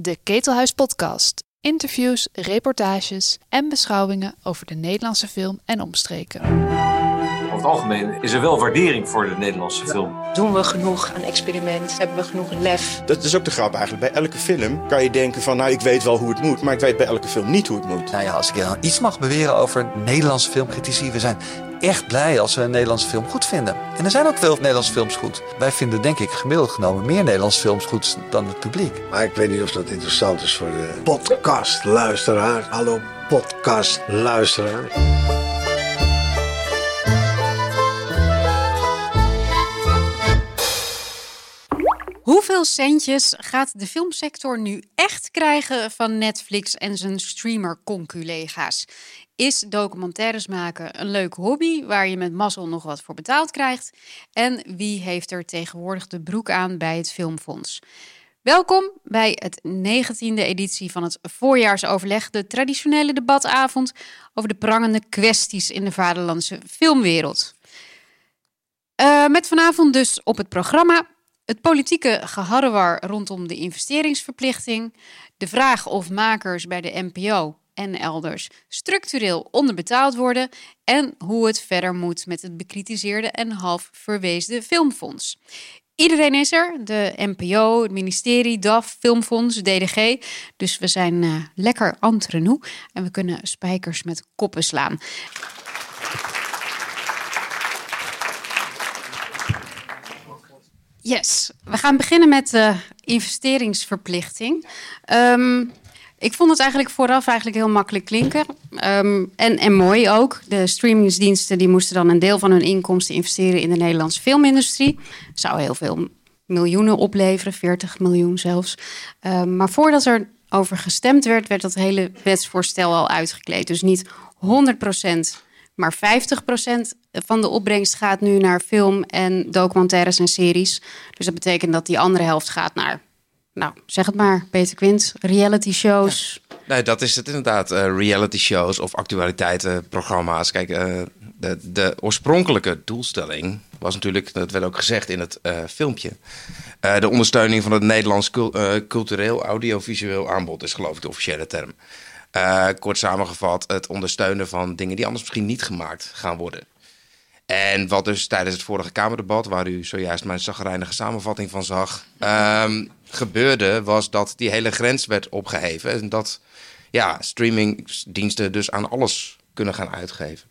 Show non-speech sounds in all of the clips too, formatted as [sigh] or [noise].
De Ketelhuis Podcast. Interviews, reportages en beschouwingen over de Nederlandse film en omstreken. Over het algemeen is er wel waardering voor de Nederlandse film. Doen we genoeg aan experiment? Hebben we genoeg lef? Dat is ook de grap eigenlijk. Bij elke film kan je denken van, nou ik weet wel hoe het moet, maar ik weet bij elke film niet hoe het moet. Nou ja, als ik iets mag beweren over Nederlandse filmcritici, we zijn echt blij als we een Nederlandse film goed vinden. En er zijn ook veel Nederlandse films goed. Wij vinden denk ik gemiddeld genomen meer Nederlandse films goed dan het publiek. Maar ik weet niet of dat interessant is voor de podcastluisteraar. Hallo podcastluisteraar. Hoeveel centjes gaat de filmsector nu echt krijgen van Netflix en zijn streamer-conculega's? Is documentaires maken een leuke hobby waar je met mazzel nog wat voor betaald krijgt? En wie heeft er tegenwoordig de broek aan bij het Filmfonds? Welkom bij het 19e editie van het voorjaarsoverleg, de traditionele debatavond over de prangende kwesties in de vaderlandse filmwereld. Uh, met vanavond dus op het programma het politieke geharrewar rondom de investeringsverplichting, de vraag of makers bij de NPO en elders structureel onderbetaald worden en hoe het verder moet met het bekritiseerde en half verweesde filmfonds. Iedereen is er, de NPO, het ministerie, DAF, Filmfonds, DDG. Dus we zijn uh, lekker entre en we kunnen spijkers met koppen slaan. Yes, we gaan beginnen met de investeringsverplichting. Um, ik vond het eigenlijk vooraf eigenlijk heel makkelijk klinken. Um, en, en mooi ook. De streamingsdiensten die moesten dan een deel van hun inkomsten investeren in de Nederlandse filmindustrie. Zou heel veel miljoenen opleveren, 40 miljoen zelfs. Um, maar voordat er over gestemd werd, werd dat hele wetsvoorstel al uitgekleed. Dus niet 100% maar 50% van de opbrengst gaat nu naar film en documentaires en series. Dus dat betekent dat die andere helft gaat naar, nou zeg het maar, Peter Quint, reality shows. Nee, dat is het inderdaad. Uh, reality shows of actualiteitenprogramma's. Kijk, uh, de, de oorspronkelijke doelstelling was natuurlijk, dat werd ook gezegd in het uh, filmpje, de ondersteuning van het Nederlands cultureel audiovisueel aanbod is geloof ik de officiële term. Kort samengevat, het ondersteunen van dingen die anders misschien niet gemaakt gaan worden. En wat dus tijdens het vorige Kamerdebat, waar u zojuist mijn zagrijnige samenvatting van zag, um, gebeurde, was dat die hele grens werd opgeheven. En dat ja, streamingdiensten dus aan alles kunnen gaan uitgeven.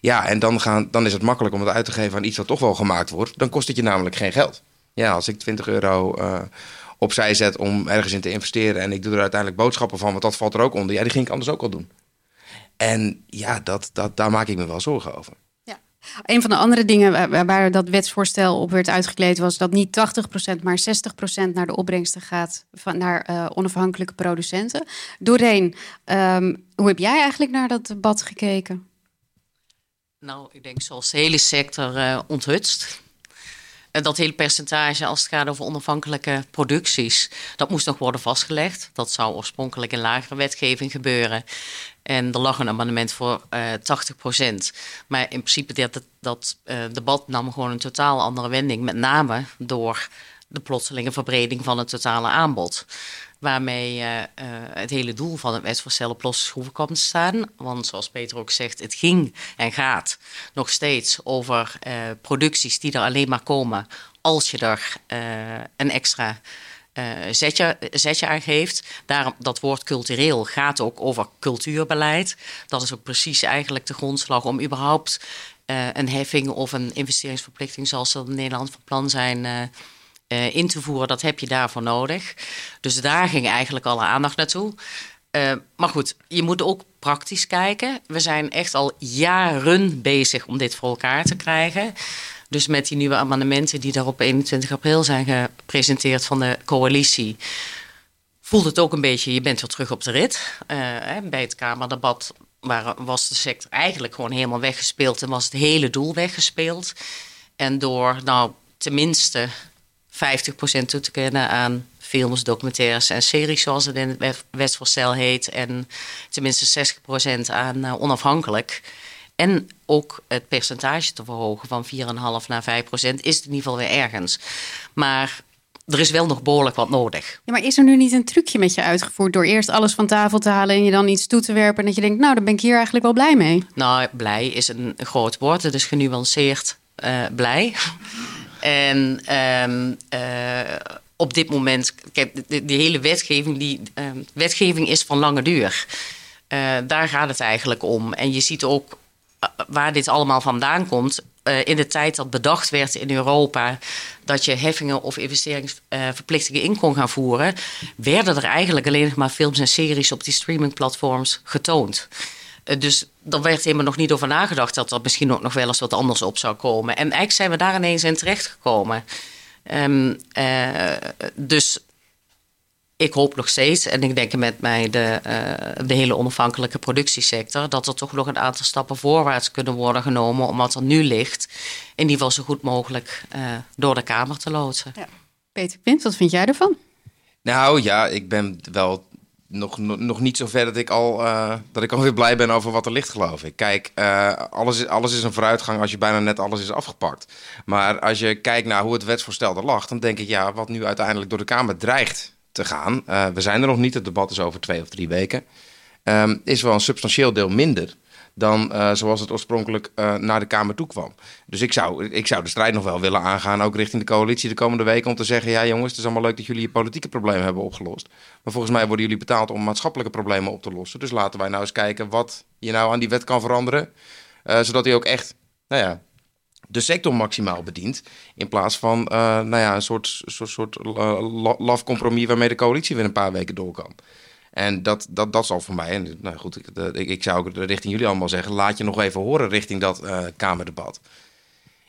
Ja, en dan, gaan, dan is het makkelijk om het uit te geven aan iets wat toch wel gemaakt wordt. Dan kost het je namelijk geen geld. Ja, als ik 20 euro uh, opzij zet om ergens in te investeren. En ik doe er uiteindelijk boodschappen van, want dat valt er ook onder. Ja, die ging ik anders ook al doen. En ja, dat, dat, daar maak ik me wel zorgen over. Een van de andere dingen waar, waar dat wetsvoorstel op werd uitgekleed was dat niet 80% maar 60% naar de opbrengsten gaat van, naar uh, onafhankelijke producenten. Doorheen, um, hoe heb jij eigenlijk naar dat debat gekeken? Nou, ik denk zoals de hele sector uh, onthutst. Eh, dat hele percentage als het gaat over onafhankelijke producties, dat moest nog worden vastgelegd. Dat zou oorspronkelijk in lagere wetgeving gebeuren. En er lag een amendement voor uh, eh, 80%. Maar in principe dat, dat uh, debat nam gewoon een totaal andere wending. Met name door de plotselinge verbreding van het totale aanbod. Waarmee uh, het hele doel van het wetsvoorstel op losse schroeven kwam te staan. Want zoals Peter ook zegt, het ging en gaat nog steeds over uh, producties die er alleen maar komen als je er een extra zetje, zetje aan geeft. Daarom, dat woord cultureel gaat ook over cultuurbeleid. Dat is ook precies eigenlijk de grondslag om überhaupt een heffing of een investeringsverplichting zoals ze in Nederland van plan zijn uh, in te voeren, dat heb je daarvoor nodig. Dus daar ging eigenlijk alle aandacht naartoe. Uh, maar goed, je moet ook praktisch kijken. We zijn echt al jaren bezig om dit voor elkaar te krijgen. Dus met die nieuwe amendementen die daar op 21 april zijn gepresenteerd van de coalitie, voelt het ook een beetje, je bent weer terug op de rit. Uh, bij het Kamerdebat was de sector eigenlijk gewoon helemaal weggespeeld en was het hele doel weggespeeld. En door nou tenminste 50% toe te kennen aan films, documentaires en series, zoals het in het wetsvoorstel heet. En tenminste 60% aan uh, onafhankelijk. En ook het percentage te verhogen van 4,5 naar 5% is in ieder geval weer ergens. Maar er is wel nog behoorlijk wat nodig. Ja, maar is er nu niet een trucje met je uitgevoerd door eerst alles van tafel te halen en je dan iets toe te werpen en dat je denkt, nou, dan ben ik hier eigenlijk wel blij mee? Nou, blij is een groot woord. Het is genuanceerd uh, blij. En um, uh, op dit moment, kijk, de, hele wetgeving, die uh, wetgeving is van lange duur. Uh, daar gaat het eigenlijk om. En je ziet ook waar dit allemaal vandaan komt. in de tijd dat bedacht werd in Europa dat je heffingen of investeringsverplichtingen in kon gaan voeren, werden er eigenlijk alleen nog maar films en series op die streamingplatforms getoond. Dus er werd helemaal nog niet over nagedacht dat er misschien ook nog wel eens wat anders op zou komen. En eigenlijk zijn we daar ineens in terechtgekomen. Um, uh, dus ik hoop nog steeds, en ik denk met mij de, uh, de hele onafhankelijke productiesector, dat er toch nog een aantal stappen voorwaarts kunnen worden genomen om wat er nu ligt, in ieder geval zo goed mogelijk uh, door de Kamer te loodsen. Ja. Peter Quint, wat vind jij ervan? Nou ja, ik ben wel nog, nog, niet zo ver dat ik, al, uh, dat ik alweer blij ben over wat er ligt, geloof ik. Kijk, uh, alles, is, alles is een vooruitgang als je bijna net alles is afgepakt. Maar als je kijkt naar hoe het wetsvoorstel er lag, dan denk ik, ja, wat nu uiteindelijk door de Kamer dreigt te gaan. Uh, we zijn er nog niet, het debat is over twee of drie weken. Um, is wel een substantieel deel minder dan uh, zoals het oorspronkelijk uh, naar de Kamer toe kwam. Dus ik zou, ik zou de strijd nog wel willen aangaan, ook richting de coalitie de komende weken, om te zeggen: ja, jongens, het is allemaal leuk dat jullie je politieke problemen hebben opgelost. Maar volgens mij worden jullie betaald om maatschappelijke problemen op te lossen. Dus laten wij nou eens kijken wat je nou aan die wet kan veranderen, uh, zodat hij ook echt, nou ja. De sector maximaal bedient. In plaats van nou ja, een soort, soort, soort laf compromis waarmee de coalitie weer een paar weken door kan. En dat, dat, dat zal voor mij, en nou goed, ik, ik, zou ook richting jullie allemaal zeggen, laat je nog even horen richting dat uh, Kamerdebat.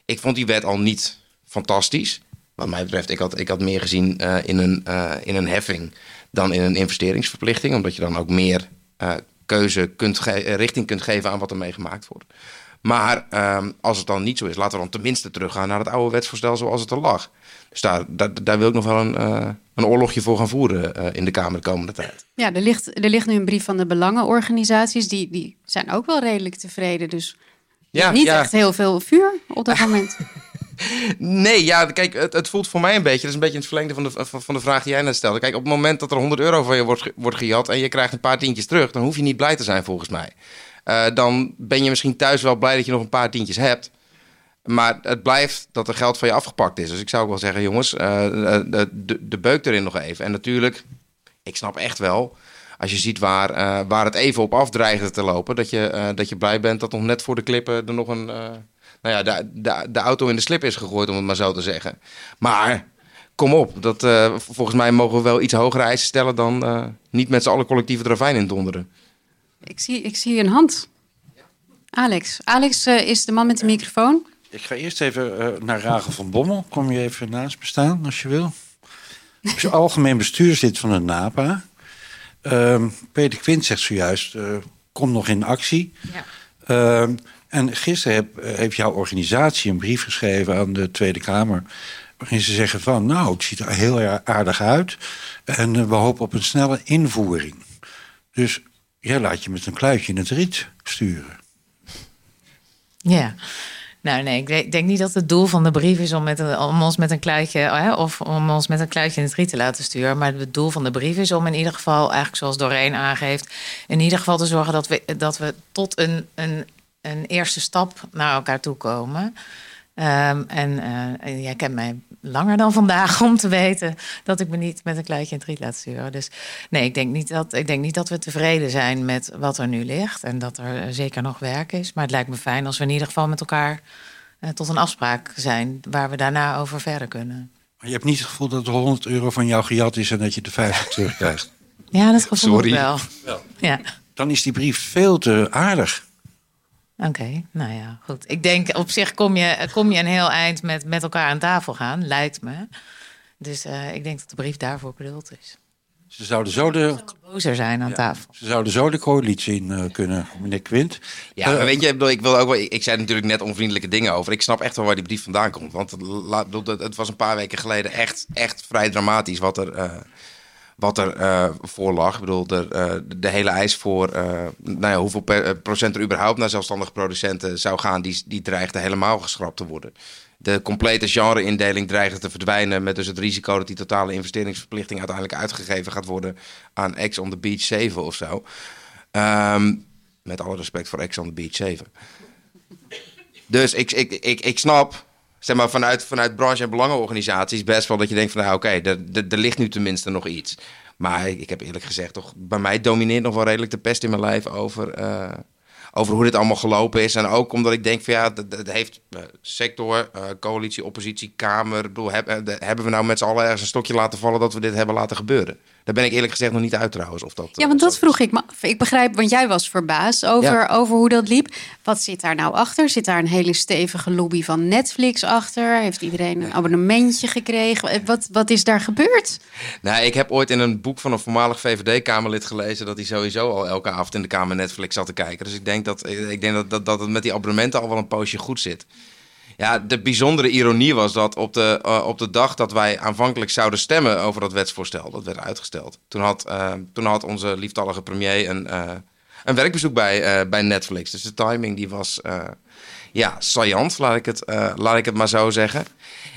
Ik vond die wet al niet fantastisch. Wat mij betreft, ik had, ik had meer gezien uh, in, een, uh, in een heffing dan in een investeringsverplichting. Omdat je dan ook meer keuze kunt richting kunt geven aan wat er mee gemaakt wordt. Maar um, als het dan niet zo is, laten we dan tenminste teruggaan naar het oude wetsvoorstel zoals het er lag. Dus daar, daar, daar wil ik nog wel een, uh, een oorlogje voor gaan voeren uh, in de Kamer de komende tijd. Ja, er ligt, er ligt nu een brief van de belangenorganisaties. Die, die zijn ook wel redelijk tevreden. Dus ja, niet ja. echt heel veel vuur op dat moment. [laughs] [laughs] Nee, ja, kijk, het, het, voelt voor mij een beetje, dat is een beetje het verlengde van de, van, van de vraag die jij net stelde. Kijk, op het moment dat er 100 euro van je wordt, wordt gejat en je krijgt een paar tientjes terug, dan hoef je niet blij te zijn volgens mij. Uh, dan ben je misschien thuis wel blij dat je nog een paar tientjes hebt. Maar het blijft dat er geld van je afgepakt is. Dus ik zou ook wel zeggen, jongens, uh, de, de, de beuk erin nog even. En natuurlijk, ik snap echt wel, als je ziet waar, waar het even op af te lopen, dat je, dat je blij bent dat nog net voor de klippen er nog een, nou ja, de, de, de auto in de slip is gegooid, om het maar zo te zeggen. Maar kom op, dat, volgens mij mogen we wel iets hogere eisen stellen dan niet met z'n allen collectieve ravijn in donderen. Ik zie, ik zie een hand. Alex. Alex is de man met de microfoon. Ik ga eerst even uh, naar Ragel van Bommel. Kom je even naast me staan, als je wil. Ben algemeen bestuurslid van de NAPA. Uh, Peter Quint zegt zojuist, uh, kom nog in actie. Ja. Uh, en gisteren heb, heeft jouw organisatie een brief geschreven aan de Tweede Kamer... waarin ze zeggen van, nou, het ziet er heel aardig uit... en we hopen op een snelle invoering. Dus jij laat je met een kluitje in het riet sturen. Ja, nou nee, ik denk niet dat het doel van de brief is om, ons met een kluitje hè, of om ons met een kluitje in het riet te laten sturen. Maar het doel van de brief is om in ieder geval, eigenlijk zoals Doreen aangeeft, in ieder geval te zorgen dat we, dat we tot een, een, een eerste stap naar elkaar toe komen. Um, en uh, jij kent mij langer dan vandaag om te weten dat ik me niet met een kluitje in het riet laat sturen. Dus nee, ik denk, niet dat, ik denk niet dat we tevreden zijn met wat er nu ligt. En dat er zeker nog werk is. Maar het lijkt me fijn als we in ieder geval met elkaar uh, tot een afspraak zijn waar we daarna over verder kunnen. Maar je hebt niet het gevoel dat er 100 euro van jou gejat is en dat je de 50 terugkrijgt? Ja, dat gevoel Sorry. wel. wel. Ja. Dan is die brief veel te aardig. Oké, okay, nou ja, goed. Ik denk op zich kom je, kom je een heel eind met met elkaar aan tafel gaan, lijkt me. Dus uh, ik denk dat de brief daarvoor bedoeld is. Ze zouden zo de. bozer zijn aan ja, tafel. Ze zouden zo de coalitie in uh, kunnen, meneer Quint. Ja, uh, weet je, ik wil ook wel. Ik zei natuurlijk net onvriendelijke dingen over. Ik snap echt wel waar die brief vandaan komt. Want het, het was een paar weken geleden echt, echt vrij dramatisch wat er. Wat er uh, voor lag. Ik bedoel, de, uh, de hele eis voor uh, nou hoeveel procent er überhaupt naar zelfstandige producenten zou gaan, die, die dreigde helemaal geschrapt te worden. De complete genre-indeling dreigt te verdwijnen. Met dus het risico dat die totale investeringsverplichting uiteindelijk uitgegeven gaat worden aan Ex on the Beach 7 of zo. Ehm, met alle respect voor Ex on the Beach 7. Dus ik, ik, ik, ik snap, maar, vanuit, vanuit branche- en belangenorganisaties best wel dat je denkt van, nou oké, er, er, ligt nu tenminste nog iets. Maar ik heb eerlijk gezegd toch, bij mij domineert nog wel redelijk de pest in mijn lijf over, eh, over hoe dit allemaal gelopen is. En ook omdat ik denk van ja, dat, heeft eh, sector, eh, coalitie, oppositie, kamer. Bedoel, hebben we nou met z'n allen ergens een stokje laten vallen dat we dit hebben laten gebeuren? Daar ben ik eerlijk gezegd nog niet uit trouwens. Of dat, Ja, want dat vroeg ik me af. Ik begrijp, want jij was verbaasd over, Ja. over hoe dat liep. Wat zit daar nou achter? Zit daar een hele stevige lobby van Netflix achter? Heeft iedereen een abonnementje gekregen? Eh, Wat, wat is daar gebeurd? Nou, ik heb ooit in een boek van een voormalig VVD-Kamerlid gelezen dat hij sowieso al elke avond in de Kamer Netflix zat te kijken. Dus ik denk dat, ik denk dat, dat, dat het met die abonnementen al wel een poosje goed zit. Ja, de bijzondere ironie was dat op de, eh, op de dag dat wij aanvankelijk zouden stemmen over dat wetsvoorstel, dat werd uitgesteld. Toen had, eh, toen had onze lieftallige premier een, eh, een werkbezoek bij, bij Netflix. Dus de timing die was ja, saillant, laat ik, het, laat ik het maar zo zeggen.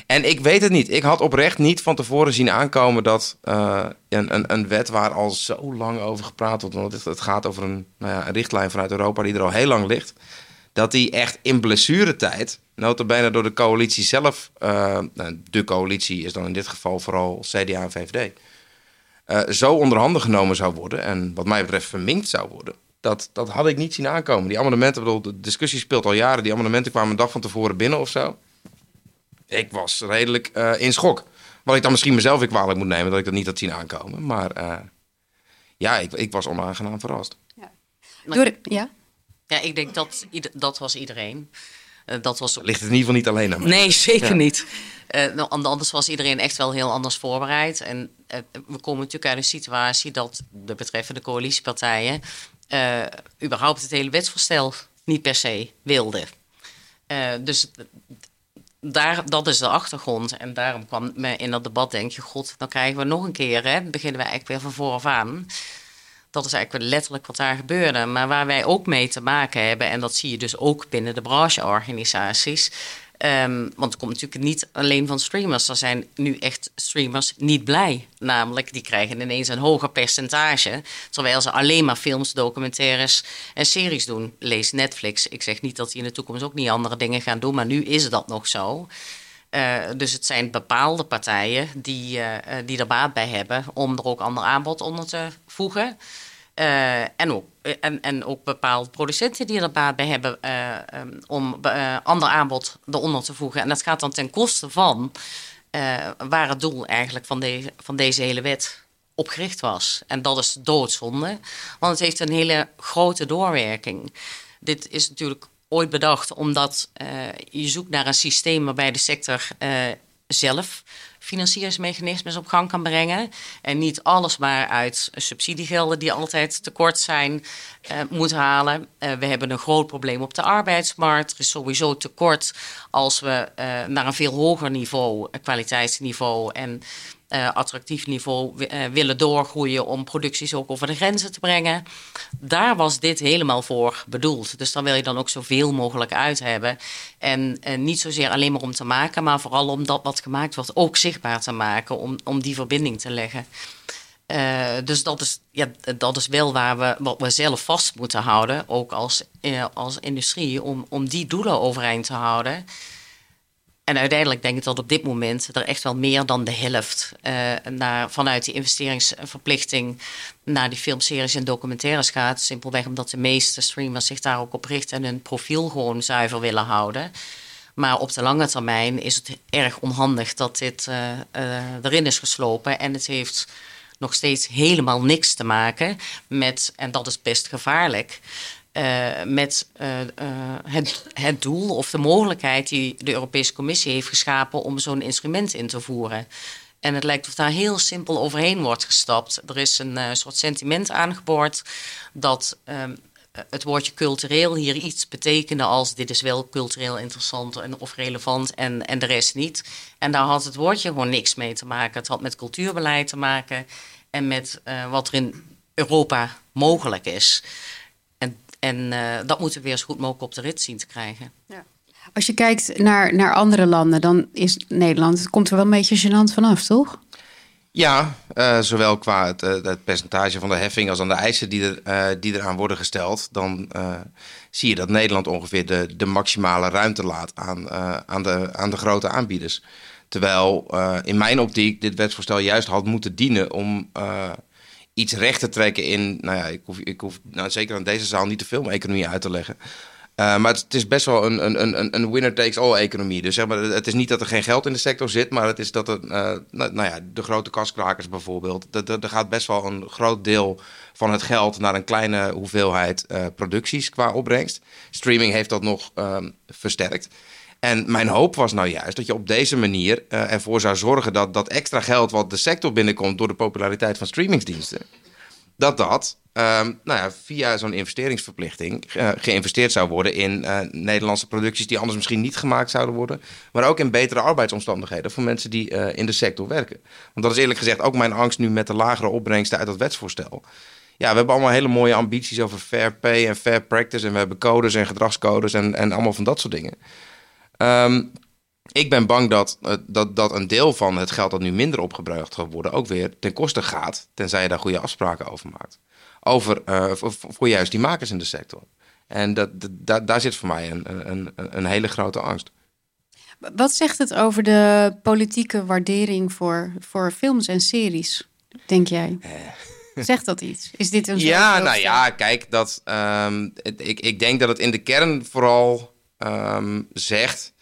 En ik weet het niet. Ik had oprecht niet van tevoren zien aankomen dat een, een, een wet waar al zo lang over gepraat wordt, want het, het gaat over een, nou ja, een richtlijn vanuit Europa die er al heel lang ligt, dat die echt in blessuretijd, notabene door de coalitie zelf, eh, nou, de coalitie is dan in dit geval vooral CDA en VVD, eh, zo onderhanden genomen zou worden en wat mij betreft verminkt zou worden. Dat, dat had ik niet zien aankomen. Die amendementen, bedoel, de discussie speelt al jaren. Die amendementen kwamen een dag van tevoren binnen of zo. Ik was redelijk eh, in schok. Wat ik dan misschien mezelf weer kwalijk moet nemen, dat ik dat niet had zien aankomen. Maar eh, ja, ik, ik was onaangenaam verrast. Door de- ja? Ja, ik denk dat dat was iedereen. Eh, dat was Ligt het in ieder geval niet alleen aan mij. Nee, zeker Ja. niet. Eh, nou, and- anders was iedereen echt wel heel anders voorbereid. En eh, we komen natuurlijk uit een situatie dat de betreffende coalitiepartijen überhaupt het hele wetsvoorstel niet per se wilden. Dus daar, dat is de achtergrond. En daarom kwam me in dat debat, denk je, god, dan krijgen we nog een keer, hè, beginnen we eigenlijk weer van vooraf aan. Dat is eigenlijk letterlijk wat daar gebeurde. Maar waar wij ook mee te maken hebben, en dat zie je dus ook binnen de brancheorganisaties. ehm, want het komt natuurlijk niet alleen van streamers. Er zijn nu echt streamers niet blij. Namelijk, die krijgen ineens een hoger percentage. Terwijl ze alleen maar films, documentaires en series doen. Lees Netflix. Ik zeg niet dat die in de toekomst ook niet andere dingen gaan doen. Maar nu is dat nog zo. Eh, dus het zijn bepaalde partijen die, eh, eh, die er baat bij hebben om er ook ander aanbod onder te voegen. En, ook, en, en ook bepaalde producenten die er baat bij hebben eh, ehm, om ander aanbod eronder te voegen. En dat gaat dan ten koste van waar het doel eigenlijk van, deze van deze hele wet op gericht was. En dat is doodzonde, want het heeft een hele grote doorwerking. Dit is natuurlijk ooit bedacht omdat eh, je zoekt naar een systeem waarbij de sector eh, zelf financieringsmechanismes op gang kan brengen. En niet alles maar uit subsidiegelden die altijd tekort zijn eh, moet halen. We hebben een groot probleem op de arbeidsmarkt. Er is sowieso tekort als we naar een veel hoger niveau, kwaliteitsniveau en eh, attractief niveau eh, willen doorgroeien om producties ook over de grenzen te brengen. Daar was dit helemaal voor bedoeld. Dus daar wil je dan ook zoveel mogelijk uit hebben. En eh, niet zozeer alleen maar om te maken, maar vooral om dat wat gemaakt wordt ook zichtbaar te maken, om, om die verbinding te leggen. Dus dat is, ja, dat is wel waar we, wat we zelf vast moeten houden, ook als, als industrie, om, om die doelen overeind te houden. En uiteindelijk denk ik dat op dit moment er echt wel meer dan de helft eh, naar, vanuit die investeringsverplichting naar die filmseries en documentaires gaat. Simpelweg omdat de meeste streamers zich daar ook op richten en hun profiel gewoon zuiver willen houden. Maar op de lange termijn is het erg onhandig dat dit eh, eh, erin is geslopen. En het heeft nog steeds helemaal niks te maken met, en dat is best gevaarlijk, eh, met eh, eh, het, het doel of de mogelijkheid die de Europese Commissie heeft geschapen om zo'n instrument in te voeren. En het lijkt of daar heel simpel overheen wordt gestapt. Er is een soort sentiment aangeboord dat het woordje cultureel hier iets betekende als dit is wel cultureel interessant en, of relevant en, en de rest niet. En daar had het woordje gewoon niks mee te maken. Het had met cultuurbeleid te maken en met wat er in Europa mogelijk is. En, eh, dat moeten we weer zo goed mogelijk op de rit zien te krijgen. Ja. Als je kijkt naar, naar andere landen, dan is Nederland, het komt er wel een beetje gênant vanaf, toch? Ja, uh, zowel qua het, uh, het, percentage van de heffing als aan de eisen die, er, uh, die eraan worden gesteld. Dan zie je dat Nederland ongeveer de, de maximale ruimte laat aan, aan, de, aan de grote aanbieders. Terwijl in mijn optiek dit wetsvoorstel juist had moeten dienen om iets recht te trekken in. Nou ja, ik hoef, ik hoef nou, zeker aan deze zaal niet de filmeconomie uit te leggen. Uh, maar het, is best wel een, een, een, een winner-takes-all-economie. Dus zeg maar, het is niet dat er geen geld in de sector zit, maar het is dat uh, nou, nou, ja, de grote kaskrakers bijvoorbeeld, er gaat best wel een groot deel van het geld naar een kleine hoeveelheid uh, producties qua opbrengst. Streaming heeft dat nog ehm, versterkt. En mijn hoop was nou juist dat je op deze manier ervoor zou zorgen dat dat extra geld wat de sector binnenkomt door de populariteit van streamingsdiensten, dat dat um, nou ja, via zo'n investeringsverplichting uh, geïnvesteerd zou worden in uh, Nederlandse producties die anders misschien niet gemaakt zouden worden. Maar ook in betere arbeidsomstandigheden voor mensen die in de sector werken. Want dat is eerlijk gezegd ook mijn angst nu met de lagere opbrengsten uit dat wetsvoorstel. Ja, we hebben allemaal hele mooie ambities over fair pay en fair practice. En we hebben codes en gedragscodes en, en allemaal van dat soort dingen. Um, ik ben bang dat, dat, dat een deel van het geld dat nu minder opgebruikt gaat worden ook weer ten koste gaat, tenzij je daar goede afspraken over maakt over, uh, voor, voor, juist die makers in de sector. En dat, dat, daar zit voor mij een, een, een hele grote angst. Wat zegt het over de politieke waardering voor, voor films en series, denk jij? Eh. [laughs] Zegt dat iets? Is dit een Ja, nou ja, kijk, dat, um, ik, ik denk dat het in de kern vooral um, zegt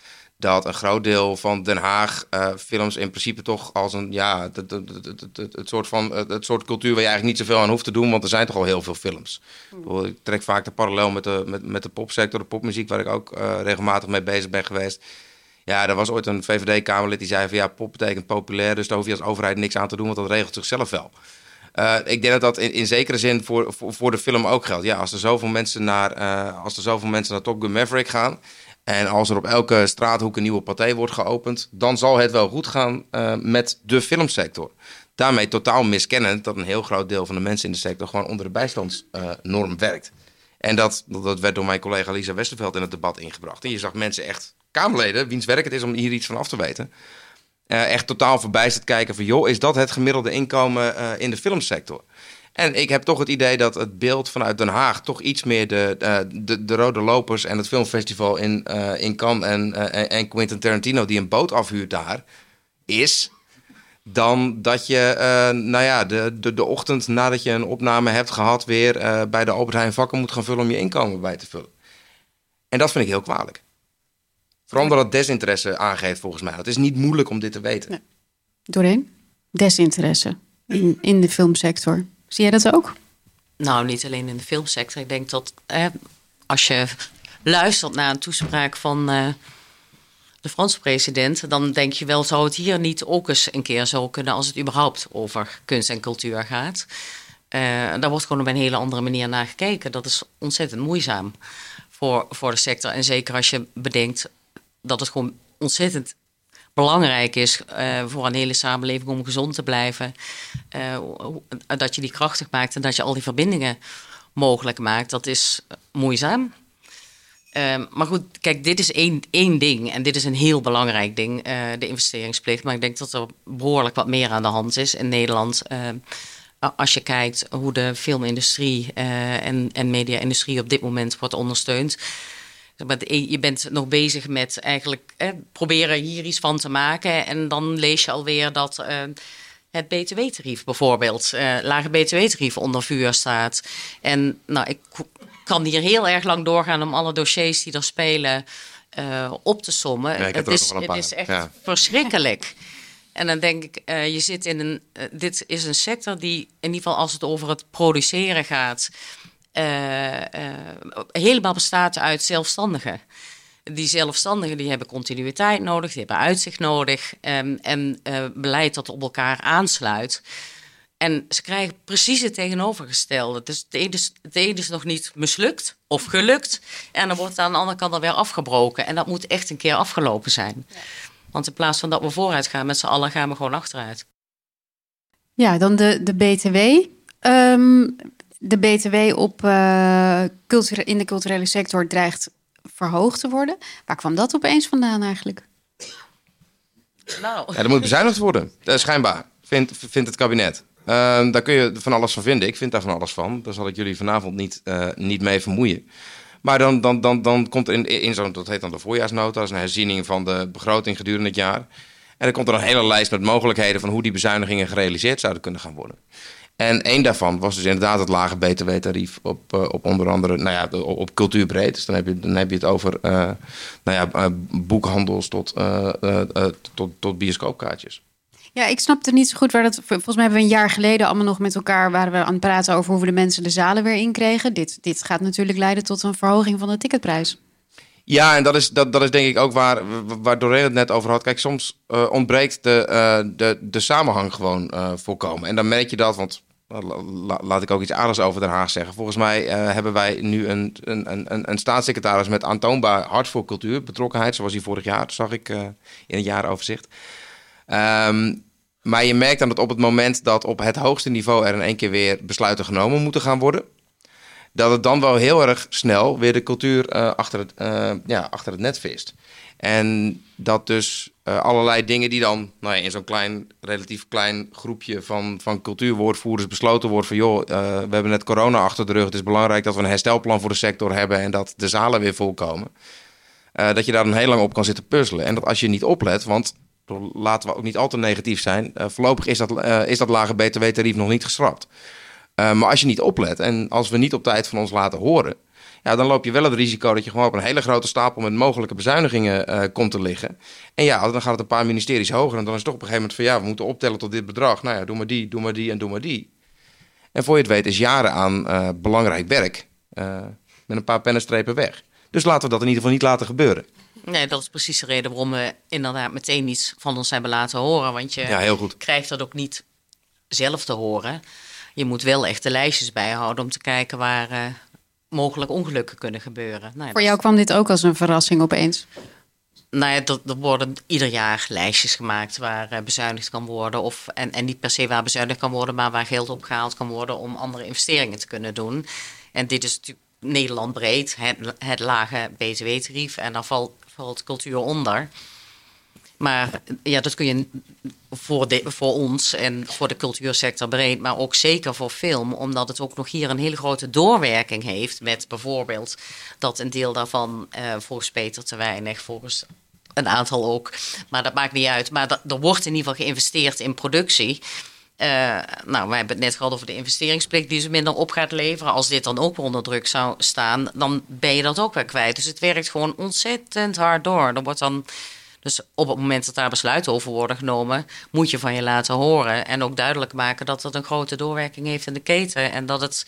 dat een groot deel van Den Haag uh, films in principe toch als een ja, het, het, het, het, soort van het, soort cultuur waar je eigenlijk niet zoveel aan hoeft te doen, want er zijn toch al heel veel films. Ik trek vaak de parallel met de, met, met de popsector, de popmuziek, waar ik ook uh, regelmatig mee bezig ben geweest. Ja, er was ooit een VVD-Kamerlid die zei van ja, pop betekent populair, dus daar hoef je als overheid niks aan te doen, want dat regelt zichzelf wel. Uh, ik denk dat dat in, zekere zin voor, voor, de film ook geldt. Ja, als er zoveel mensen naar, uh, als er zoveel mensen naar Top Gun Maverick gaan, en als er op elke straathoek een nieuwe partij wordt geopend, dan zal het wel goed gaan uh, met de filmsector. Daarmee totaal miskennend dat een heel groot deel van de mensen in de sector gewoon onder de bijstandsnorm werkt. En dat, dat werd door mijn collega Lisa Westerveld in het debat ingebracht. En je zag mensen echt, Kamerleden, wiens werk het is om hier iets van af te weten, uh, echt totaal verbijsterd kijken van, joh, is dat het gemiddelde inkomen in de filmsector? En ik heb toch het idee dat het beeld vanuit Den Haag toch iets meer de, de, eh, de, de Rode Lopers en het filmfestival in, in Cannes en, en Quentin Tarantino die een boot afhuurt daar is. Dan dat je, nou ja, de, de, de ochtend nadat je een opname hebt gehad, weer bij de Albert Heijn vakken moet gaan vullen om je inkomen bij te vullen. En dat vind ik heel kwalijk. Vooral omdat het desinteresse aangeeft volgens mij. Het is niet moeilijk om dit te weten. Nee. Doorheen? Desinteresse in, in de filmsector. Zie jij dat ook? Nou, niet alleen in de filmsector. Ik denk dat als je luistert naar een toespraak van uh, de Franse president, dan denk je wel, zou het hier niet ook eens een keer zo kunnen als het überhaupt over kunst en cultuur gaat? Uh, daar wordt gewoon op een hele andere manier naar gekeken. Dat is ontzettend moeizaam voor, voor de sector. En zeker als je bedenkt dat het gewoon ontzettend belangrijk is uh, voor een hele samenleving om gezond te blijven. Uh, dat je die krachtig maakt en dat je al die verbindingen mogelijk maakt. Dat is moeizaam. Uh, maar goed, kijk, dit is één, één ding en dit is een heel belangrijk ding, uh, de investeringsplicht. Maar ik denk dat er behoorlijk wat meer aan de hand is in Nederland. als je kijkt hoe de filmindustrie en, en media-industrie op dit moment wordt ondersteund je bent nog bezig met eigenlijk proberen hier iets van te maken. En dan lees je alweer dat uh, het btw-tarief bijvoorbeeld, uh, lage btw-tarief onder vuur staat. En nou, ik kan hier heel erg lang doorgaan om alle dossiers die er spelen uh, op te sommen. het, is, het is echt verschrikkelijk. En dan denk ik, je zit in een. dit is een sector die, in ieder geval als het over het produceren gaat helemaal bestaat uit zelfstandigen. Die zelfstandigen die hebben continuïteit nodig, die hebben uitzicht nodig um, en uh, beleid dat op elkaar aansluit. En ze krijgen precies het tegenovergestelde. Dus het ene, is, het ene is nog niet mislukt of gelukt. En dan wordt het aan de andere kant alweer afgebroken. En dat moet echt een keer afgelopen zijn. Want in plaats van dat we vooruit gaan met z'n allen, gaan we gewoon achteruit. Ja, dan de, de BTW. Um, de BTW op, uh, in de culturele sector dreigt verhoogd te worden. Waar kwam dat opeens vandaan eigenlijk? Nou, Ja, er moet bezuinigd worden. [laughs] Eh, schijnbaar, vindt, vindt het kabinet. Ehm, daar kun je van alles van vinden. Ik vind daar van alles van. Daar zal ik jullie vanavond niet, eh, niet mee vermoeien. Maar dan, dan, dan, dan komt er in, in zo'n, dat heet dan de voorjaarsnota, dat is een herziening van de begroting gedurende het jaar. En dan komt er een hele lijst met mogelijkheden van hoe die bezuinigingen gerealiseerd zouden kunnen gaan worden. En één daarvan was dus inderdaad het lage btw-tarief op, eh, op onder andere, nou ja, op, cultuurbreed. Dus dan heb je, dan heb je het over, eh, nou ja, eh, boekhandels tot, tot, tot bioscoopkaartjes. Ja, ik snapte niet zo goed waar dat. Volgens mij hebben we een jaar geleden allemaal nog met elkaar waren we aan het praten over hoe we de mensen de zalen weer inkregen. Dit, dit gaat natuurlijk leiden tot een verhoging van de ticketprijs. Ja, en dat is, dat, dat is denk ik ook waar, waar Doreen het net over had. Kijk, soms ontbreekt de, de, de samenhang gewoon eh volkomen. En dan merk je dat, want laat ik ook iets aardigs over Den Haag zeggen. Volgens mij eh, hebben wij nu een, een, een, een staatssecretaris met aantoonbaar hart voor cultuur, betrokkenheid, zoals hij vorig jaar, zag ik eh, in het jaaroverzicht. Ehm, maar je merkt dan dat op het moment dat op het hoogste niveau er in één keer weer besluiten genomen moeten gaan worden, dat het dan wel heel erg snel weer de cultuur eh, achter, het, ja, achter het net vist. En dat dus allerlei dingen die dan nou ja, in zo'n klein, relatief klein groepje van, van cultuurwoordvoerders besloten wordt van joh, eh, we hebben net corona achter de rug. Het is belangrijk dat we een herstelplan voor de sector hebben en dat de zalen weer volkomen. Eh, dat je daar dan heel lang op kan zitten puzzelen. En dat als je niet oplet, want laten we ook niet al te negatief zijn, eh, voorlopig is dat, eh, is dat lage btw-tarief nog niet geschrapt. Maar als je niet oplet en als we niet op tijd van ons laten horen, ja, dan loop je wel het risico dat je gewoon op een hele grote stapel met mogelijke bezuinigingen uh, komt te liggen. En ja, dan gaat het een paar ministeries hoger en dan is het toch op een gegeven moment van ja, we moeten optellen tot dit bedrag. Nou ja, doe maar die, doe maar die en doe maar die. En voor je het weet is jaren aan uh, belangrijk werk met een paar pennenstrepen weg. Dus laten we dat in ieder geval niet laten gebeuren. Nee, dat is precies de reden waarom we inderdaad meteen iets van ons hebben laten horen. Want je ja, krijgt dat ook niet zelf te horen. Je moet wel echt de lijstjes bijhouden om te kijken waar uh, mogelijk ongelukken kunnen gebeuren. Nou, Voor jou kwam dit ook als een verrassing opeens? Nou ja, er, er worden ieder jaar lijstjes gemaakt waar uh, bezuinigd kan worden. Of, en, en niet per se waar bezuinigd kan worden, maar waar geld opgehaald kan worden om andere investeringen te kunnen doen. En dit is natuurlijk Nederland breed, het, het lage btw-tarief. En daar valt, valt cultuur onder. Maar ja, dat kun je voor, voor ons en voor de cultuursector breed, maar ook zeker voor film, omdat het ook nog hier een hele grote doorwerking heeft met bijvoorbeeld dat een deel daarvan uh, volgens Peter te weinig, volgens een aantal ook, maar dat maakt niet uit. Maar dat, er wordt in ieder geval geïnvesteerd in productie. Uh, nou, we hebben het net gehad over de investeringsplicht die ze minder op gaat leveren. Als dit dan ook onder druk zou staan, dan ben je dat ook weer kwijt. Dus het werkt gewoon ontzettend hard door. Er wordt dan dus op het moment dat daar besluiten over worden genomen, moet je van je laten horen. En ook duidelijk maken dat het een grote doorwerking heeft in de keten. En dat het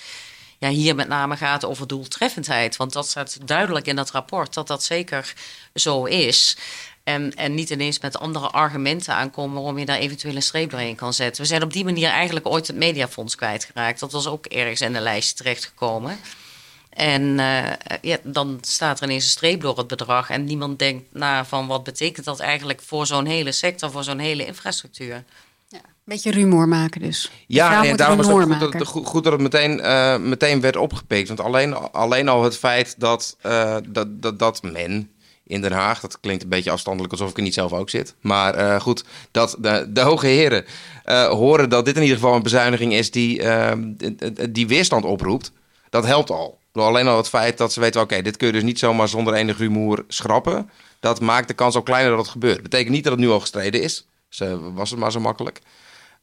ja, hier met name gaat over doeltreffendheid. Want dat staat duidelijk in dat rapport, dat dat zeker zo is. En, en niet ineens met andere argumenten aankomen waarom je daar eventueel een streep doorheen kan zetten. We zijn op die manier eigenlijk ooit het mediafonds kwijtgeraakt. Dat was ook ergens in de lijst terechtgekomen. En uh, ja, dan staat er ineens een streep door het bedrag. En niemand denkt na van wat betekent dat eigenlijk voor zo'n hele sector, voor zo'n hele infrastructuur. Ja, een beetje rumoer maken dus. Ja, en daarom was het goed dat, het, goed dat het meteen, uh, meteen werd opgepikt. Want alleen, alleen al het feit dat, uh, dat, dat, dat men in Den Haag, dat klinkt een beetje afstandelijk alsof ik er niet zelf ook zit. Maar uh, goed, dat de, de hoge heren horen dat dit in ieder geval een bezuiniging is die, die weerstand oproept. Dat helpt al. Alleen al het feit dat ze weten, oké, okay, dit kun je dus niet zomaar zonder enig rumoer schrappen. Dat maakt de kans ook kleiner dat het gebeurt. Dat betekent niet dat het nu al gestreden is. Dus uh, was het maar zo makkelijk.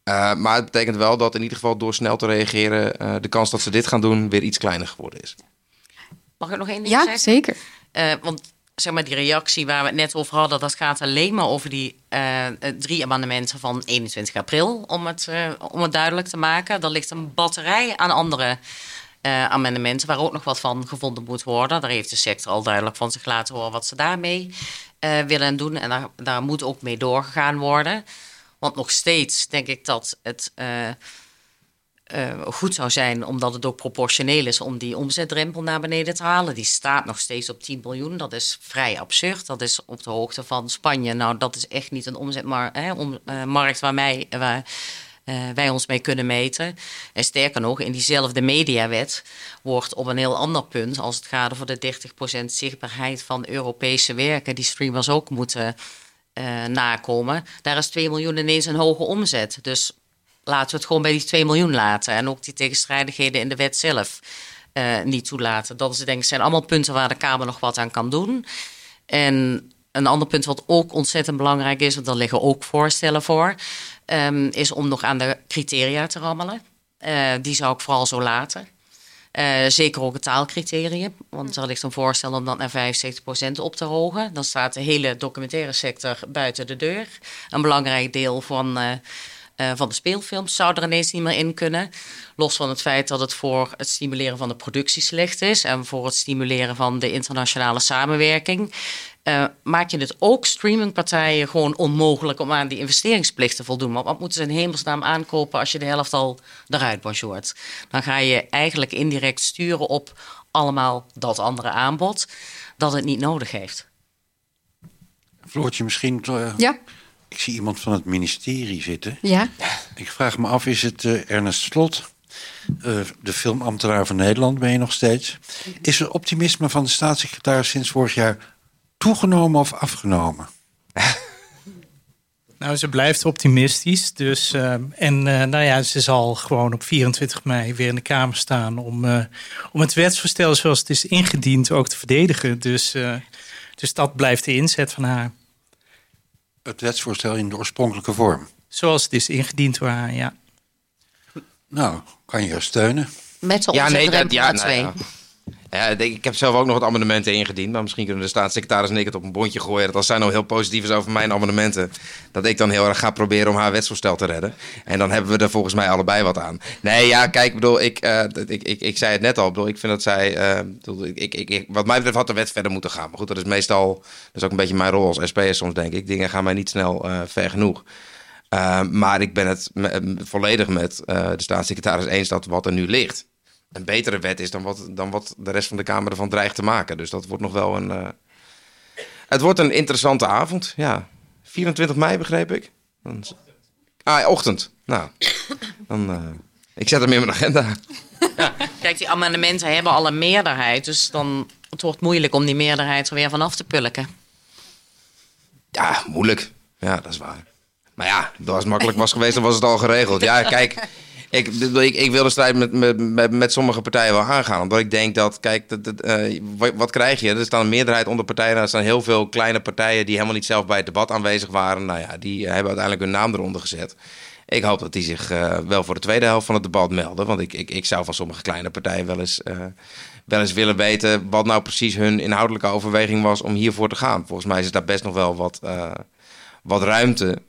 Uh, maar het betekent wel dat in ieder geval door snel te reageren... Uh, de kans dat ze dit gaan doen weer iets kleiner geworden is. Mag ik nog één ding ja, zeggen? zeker. want zeg maar, die reactie waar we het net over hadden... dat gaat alleen maar over die drie amendementen van 21 april... om het, om het duidelijk te maken. Er ligt een batterij aan andere... Uh, amendementen waar ook nog wat van gevonden moet worden. Daar heeft de sector al duidelijk van zich laten horen wat ze daarmee uh, willen doen. En daar, daar, moet ook mee doorgegaan worden. Want nog steeds denk ik dat het uh, goed zou zijn, omdat het ook proportioneel is, om die omzetdrempel naar beneden te halen. Die staat nog steeds op 10 miljoen. Dat is vrij absurd. Dat is op de hoogte van Spanje. Nou, dat is echt niet een omzetmarkt om, waar, mij, waar, wij ons mee kunnen meten. En sterker nog, in diezelfde mediawet wordt op een heel ander punt, als het gaat over de 30% zichtbaarheid van Europese werken, die streamers ook moeten nakomen. Daar is 2 miljoen ineens een hoge omzet. Dus laten we het gewoon bij die 2 miljoen laten. En ook die tegenstrijdigheden in de wet zelf uh, niet toelaten. Dat is, denk ik, zijn allemaal punten waar de Kamer nog wat aan kan doen. En een ander punt wat ook ontzettend belangrijk is, want daar liggen ook voorstellen voor, um, is om nog aan de criteria te rammelen. Uh, die zou ik vooral zo laten. Uh, zeker ook het taalcriterium, want er ligt een voorstel om dat naar 75% op te hogen. Dan staat de hele documentaire sector buiten de deur. Een belangrijk deel van uh, van de speelfilms zou er ineens niet meer in kunnen. Los van het feit dat het voor het stimuleren van de productie slecht is en voor het stimuleren van de internationale samenwerking. Uh, maak je het ook streamingpartijen gewoon onmogelijk om aan die investeringsplicht te voldoen. Want wat moeten ze in hemelsnaam aankopen als je de helft al eruit bonjourd? Dan ga je eigenlijk indirect sturen op allemaal dat andere aanbod dat het niet nodig heeft. Floortje, misschien uh, ja? Ik zie iemand van het ministerie zitten. Ja. Ik vraag me af, is het uh, Ernest Slot, uh, de filmambtenaar van Nederland, ben je nog steeds? Is het optimisme van de staatssecretaris sinds vorig jaar toegenomen of afgenomen? [laughs] Nou, ze blijft optimistisch. Dus, uh, en nou ja, ze zal gewoon op 24 mei weer in de Kamer staan om, om het wetsvoorstel zoals het is ingediend ook te verdedigen. Dus, dus dat blijft de inzet van haar het wetsvoorstel in de oorspronkelijke vorm. Zoals het is ingediend door haar, ja. Nou, kan je steunen? Met de ja, nee, dat, ja, nou, ja. Ja, ik heb zelf ook nog wat amendementen ingediend. Maar misschien kunnen de staatssecretaris en ik het op een bondje gooien. Dat als zij nou heel positief is over mijn amendementen. Dat ik dan heel erg ga proberen om haar wetsvoorstel te redden. En dan hebben we er volgens mij allebei wat aan. Nee, ja, kijk, bedoel, ik, uh, ik, ik, ik zei het net al. Bedoel, ik vind dat zij. Uh, bedoel, ik, ik, ik, wat mij betreft had de wet verder moeten gaan. Maar goed, dat is meestal. Dat is ook een beetje mijn rol als SP'er soms, denk ik. Dingen gaan mij niet snel uh, ver genoeg. maar ik ben het volledig met de staatssecretaris eens dat wat er nu ligt een betere wet is dan wat, dan wat de rest van de Kamer ervan dreigt te maken. Dus dat wordt nog wel een. Uh... Het wordt een interessante avond, ja. 24 mei begreep ik. Dan... Ah, ochtend. Nou, dan. Uh... Ik zet hem in mijn agenda. Ja. [laughs] Kijk, die amendementen hebben al een meerderheid. Dus dan het wordt moeilijk om die meerderheid er weer vanaf te pulken. Ja, moeilijk. Ja, dat is waar. Maar ja, als het makkelijk was geweest, dan was het al geregeld. Ja, kijk, ik, ik, ik wil de strijd met, met, met, sommige partijen wel aangaan. Omdat ik denk dat, kijk, dat, uh, wat, krijg je? Er staan een meerderheid onder partijen. Er staan heel veel kleine partijen die helemaal niet zelf bij het debat aanwezig waren. Nou ja, die hebben uiteindelijk hun naam eronder gezet. Ik hoop dat die zich uh, wel voor de tweede helft van het debat melden. Want ik, ik, ik zou van sommige kleine partijen wel eens, uh, wel eens willen weten... wat nou precies hun inhoudelijke overweging was om hiervoor te gaan. Volgens mij is daar best nog wel wat, wat ruimte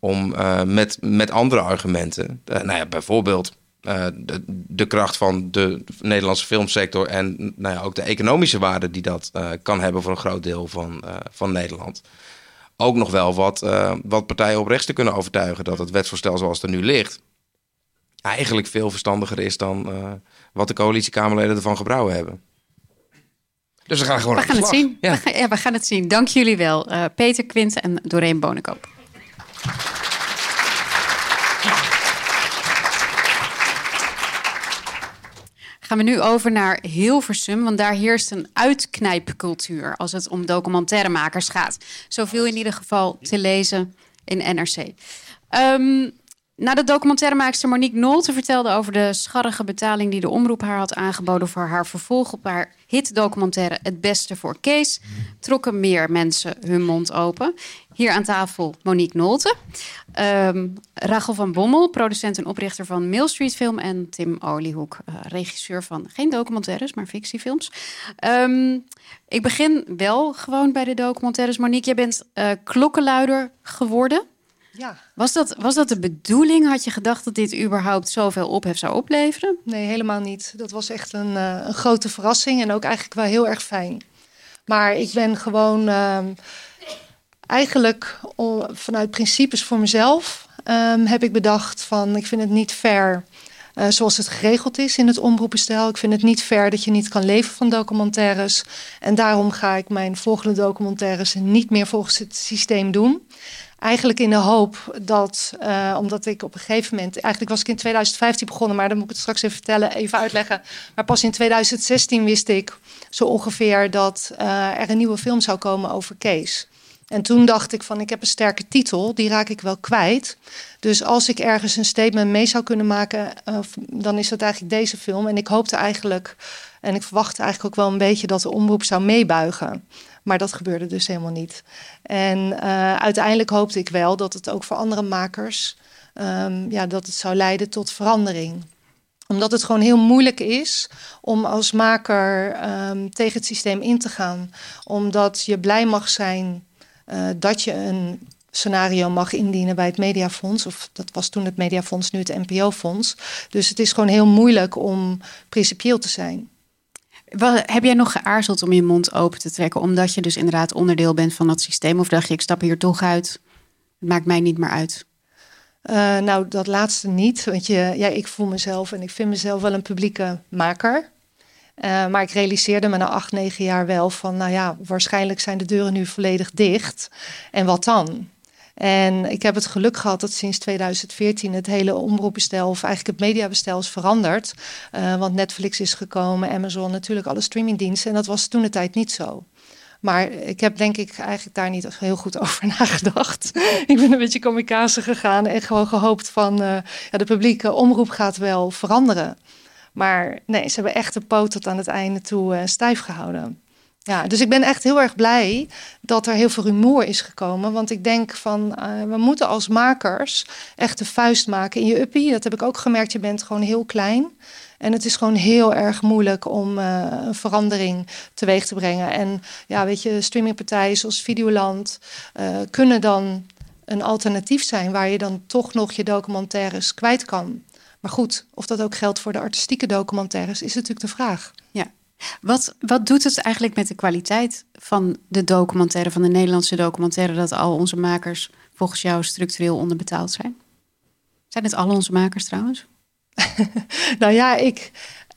om uh, met, met andere argumenten, uh, nou ja, bijvoorbeeld uh, de, de, kracht van de Nederlandse filmsector en nou ja, ook de economische waarde die dat kan hebben voor een groot deel van, van Nederland. Ook nog wel wat, wat partijen op rechts te kunnen overtuigen dat het wetsvoorstel zoals het er nu ligt, eigenlijk veel verstandiger is dan wat de coalitiekamerleden ervan gebrouwen hebben. Dus we gaan gewoon we gaan het zien. Ja. We, gaan, ja, we gaan het zien. Dank jullie wel, Peter Quint en Doreen Bonenkoop. Gaan we nu over naar Hilversum, want daar heerst een uitknijpcultuur als het om documentairemakers gaat. Zoveel in ieder geval te lezen in NRC. Um, ehm, na de documentairemaakster Monique Nolte vertelde over de scharrige betaling die de omroep haar had aangeboden voor haar vervolg op haar hitdocumentaire Het Beste voor Kees, trokken meer mensen hun mond open. Hier aan tafel Monique Nolte, um, Rachel van Bommel, producent en oprichter van Mail Street Film en Tim Oliehoek, uh, regisseur van geen documentaires, maar fictiefilms. Um, ik begin wel gewoon bij de documentaires. Monique, jij bent uh, klokkenluider geworden. Ja. Was dat, was dat de bedoeling? Had je gedacht dat dit überhaupt zoveel ophef zou opleveren? Nee, helemaal niet. Dat was echt een, uh, een grote verrassing en ook eigenlijk wel heel erg fijn. Maar ik ben gewoon uh, eigenlijk vanuit principes voor mezelf um, heb ik bedacht van ik vind het niet fair uh, zoals het geregeld is in het omroepenstel. Ik vind het niet fair dat je niet kan leven van documentaires. En daarom ga ik mijn volgende documentaires niet meer volgens het systeem doen. Eigenlijk in de hoop dat, uh, omdat ik op een gegeven moment, eigenlijk was ik in 2015 begonnen, maar dan moet ik het straks even vertellen, even uitleggen. Maar pas in 2016 wist ik zo ongeveer dat uh, er een nieuwe film zou komen over Kees. En toen dacht ik van, ik heb een sterke titel, die raak ik wel kwijt. Dus als ik ergens een statement mee zou kunnen maken, uh, dan is dat eigenlijk deze film. En ik hoopte eigenlijk, en ik verwachtte eigenlijk ook wel een beetje dat de omroep zou meebuigen. Maar dat gebeurde dus helemaal niet. En uh, uiteindelijk hoopte ik wel dat het ook voor andere makers, um, ja, dat het zou leiden tot verandering omdat het gewoon heel moeilijk is om als maker um, tegen het systeem in te gaan. Omdat je blij mag zijn uh, dat je een scenario mag indienen bij het Mediafonds. Of dat was toen het Mediafonds, nu het NPO-fonds. Dus het is gewoon heel moeilijk om principieel te zijn. Heb jij nog geaarzeld om je mond open te trekken, omdat je dus inderdaad onderdeel bent van dat systeem? Of dacht je, ik stap hier toch uit? Het maakt mij niet meer uit. Uh, nou, dat laatste niet. Want je, ja, ik voel mezelf en ik vind mezelf wel een publieke maker. Uh, maar ik realiseerde me na acht, negen jaar wel van, nou ja, waarschijnlijk zijn de deuren nu volledig dicht. En wat dan? En ik heb het geluk gehad dat sinds 2014 het hele omroepbestel, of eigenlijk het mediabestel, is veranderd. Uh, want Netflix is gekomen, Amazon, natuurlijk alle streamingdiensten. En dat was toen de tijd niet zo. Maar ik heb denk ik eigenlijk daar niet heel goed [laughs] over nagedacht. ik ben een beetje kamikaze gegaan en gewoon gehoopt van uh, ja, de publieke omroep gaat wel veranderen. Maar nee, ze hebben echt de poot tot aan het einde toe uh, stijf gehouden. Ja, dus ik ben echt heel erg blij dat er heel veel rumoer is gekomen. Want ik denk van, uh, we moeten als makers echt de vuist maken in je uppie. Dat heb ik ook gemerkt, je bent gewoon heel klein. En het is gewoon heel erg moeilijk om uh, een verandering teweeg te brengen. En ja, weet je, streamingpartijen zoals Videoland uh, kunnen dan een alternatief zijn... waar je dan toch nog je documentaires kwijt kan. Maar goed, of dat ook geldt voor de artistieke documentaires, is natuurlijk de vraag. Ja. Wat, wat doet het eigenlijk met de kwaliteit van de documentaire, van de Nederlandse documentaire, dat al onze makers volgens jou structureel onderbetaald zijn? Zijn het al onze makers trouwens? [laughs] nou ja, ik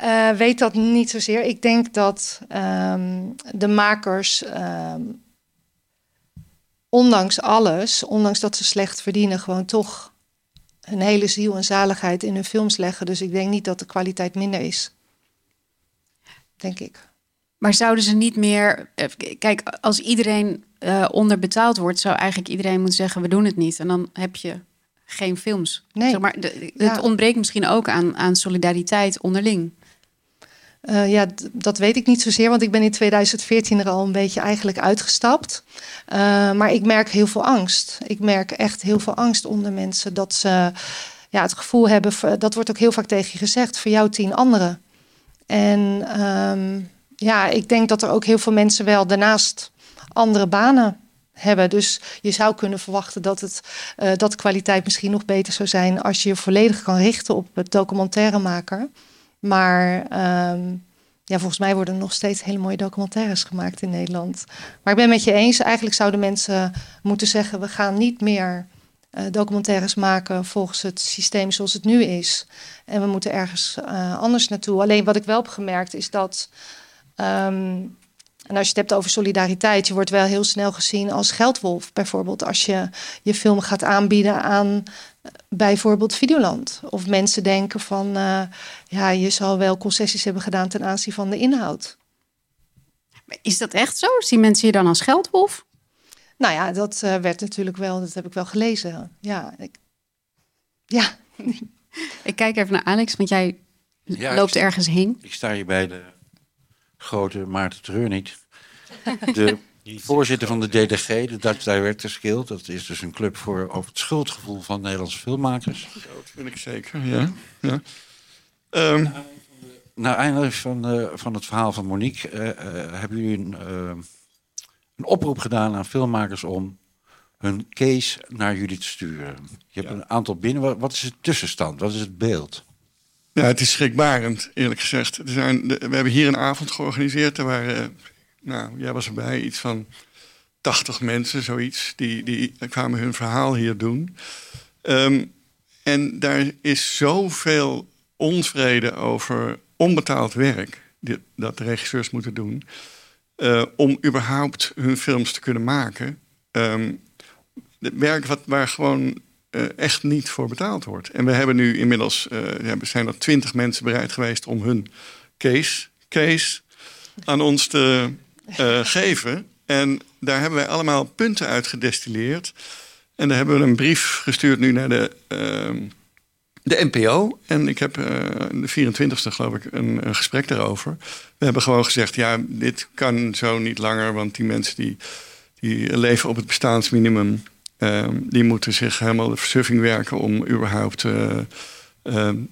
uh, weet dat niet zozeer. Ik denk dat um, de makers, um, ondanks alles, ondanks dat ze slecht verdienen, gewoon toch een hele ziel en zaligheid in hun films leggen. Dus ik denk niet dat de kwaliteit minder is. Denk ik. Maar zouden ze niet meer. Eh, kijk, als iedereen uh, onderbetaald wordt, zou eigenlijk iedereen moeten zeggen: we doen het niet. En dan heb je geen films. Nee. Zeg maar de, ja. Het ontbreekt misschien ook aan, aan solidariteit onderling. Uh, ja, dat weet ik niet zozeer, want ik ben in 2014 er al een beetje eigenlijk uitgestapt. Uh, maar ik merk heel veel angst. Ik merk echt heel veel angst onder mensen dat ze ja, het gevoel hebben, dat wordt ook heel vaak tegen je gezegd, voor jou tien anderen. En um, ja, ik denk dat er ook heel veel mensen wel daarnaast andere banen hebben. Dus je zou kunnen verwachten dat, het, uh, dat kwaliteit misschien nog beter zou zijn als je je volledig kan richten op het documentairemaker. Maar um, ja, volgens mij worden er nog steeds hele mooie documentaires gemaakt in Nederland. Maar ik ben met je eens, eigenlijk zouden mensen moeten zeggen: we gaan niet meer uh, documentaires maken volgens het systeem zoals het nu is. En we moeten ergens uh, anders naartoe. Alleen wat ik wel heb gemerkt is dat. Um, en als je het hebt over solidariteit, je wordt wel heel snel gezien als geldwolf. Bijvoorbeeld als je je film gaat aanbieden aan bijvoorbeeld Videoland. Of mensen denken van, ja, je zal wel concessies hebben gedaan ten aanzien van de inhoud. Is dat echt zo? Zien mensen je dan als geldwolf? Nou ja, dat uh, werd natuurlijk wel, dat heb ik wel gelezen. Ja, ik, ja. [laughs] ik kijk even naar Alex, want jij ja, loopt ergens heen. Ik sta hier bij de grote Maarten Treur niet. [laughs] De voorzitter van de DDG, de Dutch Directors Guild. Dat is dus een club voor over het schuldgevoel van Nederlandse filmmakers. Dat vind ik zeker, ja. ja. Um. Naar aanleiding van, uh, van het verhaal van Monique... Uh, uh, hebben jullie een, een oproep gedaan aan filmmakers... om hun case naar jullie te sturen. Je hebt ja. een aantal binnen. Wat is de tussenstand? Wat is het beeld? Ja, het is schrikbarend, eerlijk gezegd. Er zijn, we hebben hier een avond georganiseerd. Er waren, nou, jij was erbij, iets van 80 mensen, zoiets. Die, die kwamen hun verhaal hier doen. Um, en daar is zoveel onvrede over onbetaald werk... Dat de regisseurs moeten doen... Uh, om überhaupt hun films te kunnen maken... Um, de werk wat, waar gewoon eh, echt niet voor betaald wordt. En we hebben nu inmiddels, uh, zijn er twintig mensen bereid geweest om hun case, case aan ons te [laughs] geven. En daar hebben wij allemaal punten uit gedestilleerd. En daar hebben we een brief gestuurd nu naar de, uh, de NPO. En ik heb uh, de 24e geloof ik een, gesprek daarover. We hebben gewoon gezegd, ja, dit kan zo niet langer. Want die mensen die, die leven op het bestaansminimum... Uh, die moeten zich helemaal de versuffing werken om überhaupt uh,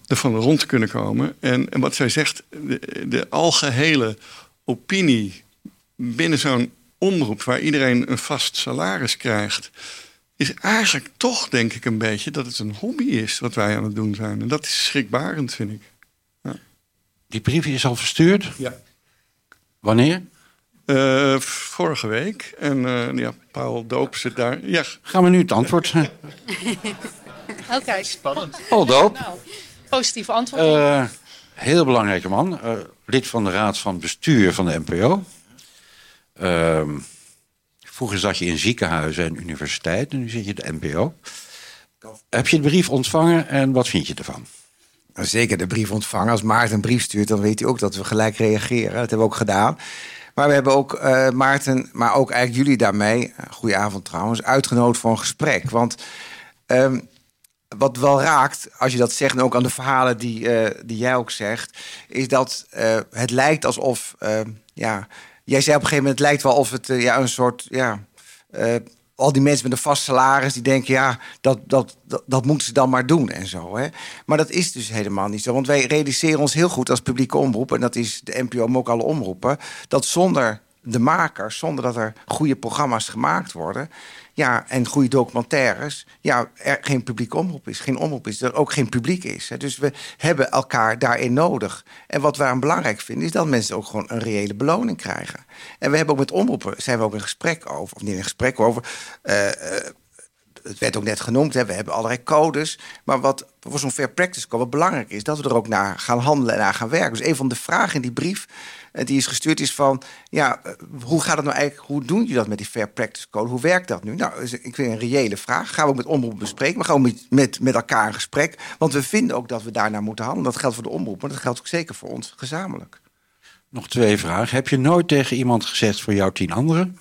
ervan rond te kunnen komen. En, en wat zij zegt, de, de algehele opinie binnen zo'n omroep waar iedereen een vast salaris krijgt, is eigenlijk toch, denk ik, een beetje dat het een hobby is wat wij aan het doen zijn. En dat is schrikbarend, vind ik. Ja. Die brief is al verstuurd? Ja. Wanneer? Uh, vorige week. En uh, ja, Paul Doop zit daar. Ja. Gaan we nu het antwoord [laughs] Oké. Okay. Spannend. Paul Doop. Nou, positief antwoord. Uh, heel belangrijke man. lid van de raad van bestuur van de NPO. Ehm, vroeger zat je in ziekenhuizen en universiteiten, nu zit je de NPO. Heb je de brief ontvangen en wat vind je ervan? Zeker de brief ontvangen. Als Maarten een brief stuurt, dan weet hij ook dat we gelijk reageren. Dat hebben we ook gedaan. Maar we hebben ook uh, Maarten, maar ook eigenlijk jullie daarmee, goedenavond trouwens, uitgenodigd voor een gesprek. Want um, wat wel raakt, als je dat zegt, en ook aan de verhalen die, uh, die jij ook zegt, is dat het lijkt alsof, ja, jij zei op een gegeven moment, het lijkt wel of het ja, een soort, ja, al die mensen met een vast salaris die denken, ja, dat, dat, dat, dat, moeten ze dan maar doen en zo. Hè? Maar dat is dus helemaal niet zo. Want wij realiseren ons heel goed als publieke omroep, en dat is de NPO, maar ook alle omroepen, dat zonder de makers, zonder dat er goede programma's gemaakt worden, ja, en goede documentaires, ja, er geen publieke omroep is, geen omroep is, er ook geen publiek is. Hè. Dus we hebben elkaar daarin nodig. En wat aan belangrijk vinden, is dat mensen ook gewoon een reële beloning krijgen. En we hebben ook met omroepen, zijn we ook in gesprek over, of niet in gesprek over. Uh, uh, het werd ook net genoemd, hè, we hebben allerlei codes. Maar wat voor zo'n fair practice code wat belangrijk is, dat we er ook naar gaan handelen en naar gaan werken. Dus een van de vragen in die brief die is gestuurd is van, ja, hoe gaat het nou eigenlijk, hoe doen jullie dat met die fair practice code? Hoe werkt dat nu? Nou, ik vind een reële vraag. Gaan we ook met omroep bespreken. We gaan met, met, met elkaar in gesprek. Want we vinden ook dat we daarnaar moeten handelen. Dat geldt voor de omroep, maar dat geldt ook zeker voor ons gezamenlijk. Nog twee vragen. Heb je nooit tegen iemand gezegd voor jou tien anderen?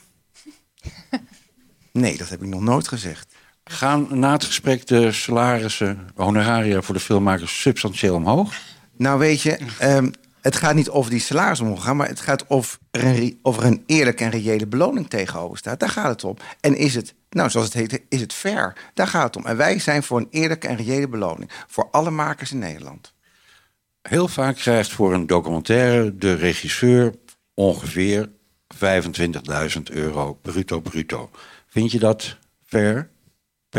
[laughs] nee, dat heb ik nog nooit gezegd. Gaan na het gesprek de salarissen, honoraria voor de filmmakers substantieel omhoog? Nou, weet je, um, het gaat niet over die salaris gaan, maar het gaat of er, een, of er een eerlijke en reële beloning tegenover staat. Daar gaat het om. En is het, nou zoals het heet, is het fair? Daar gaat het om. En wij zijn voor een eerlijke en reële beloning. Voor alle makers in Nederland. Heel vaak krijgt voor een documentaire de regisseur ongeveer 25.000 euro bruto bruto. Vind je dat fair, P?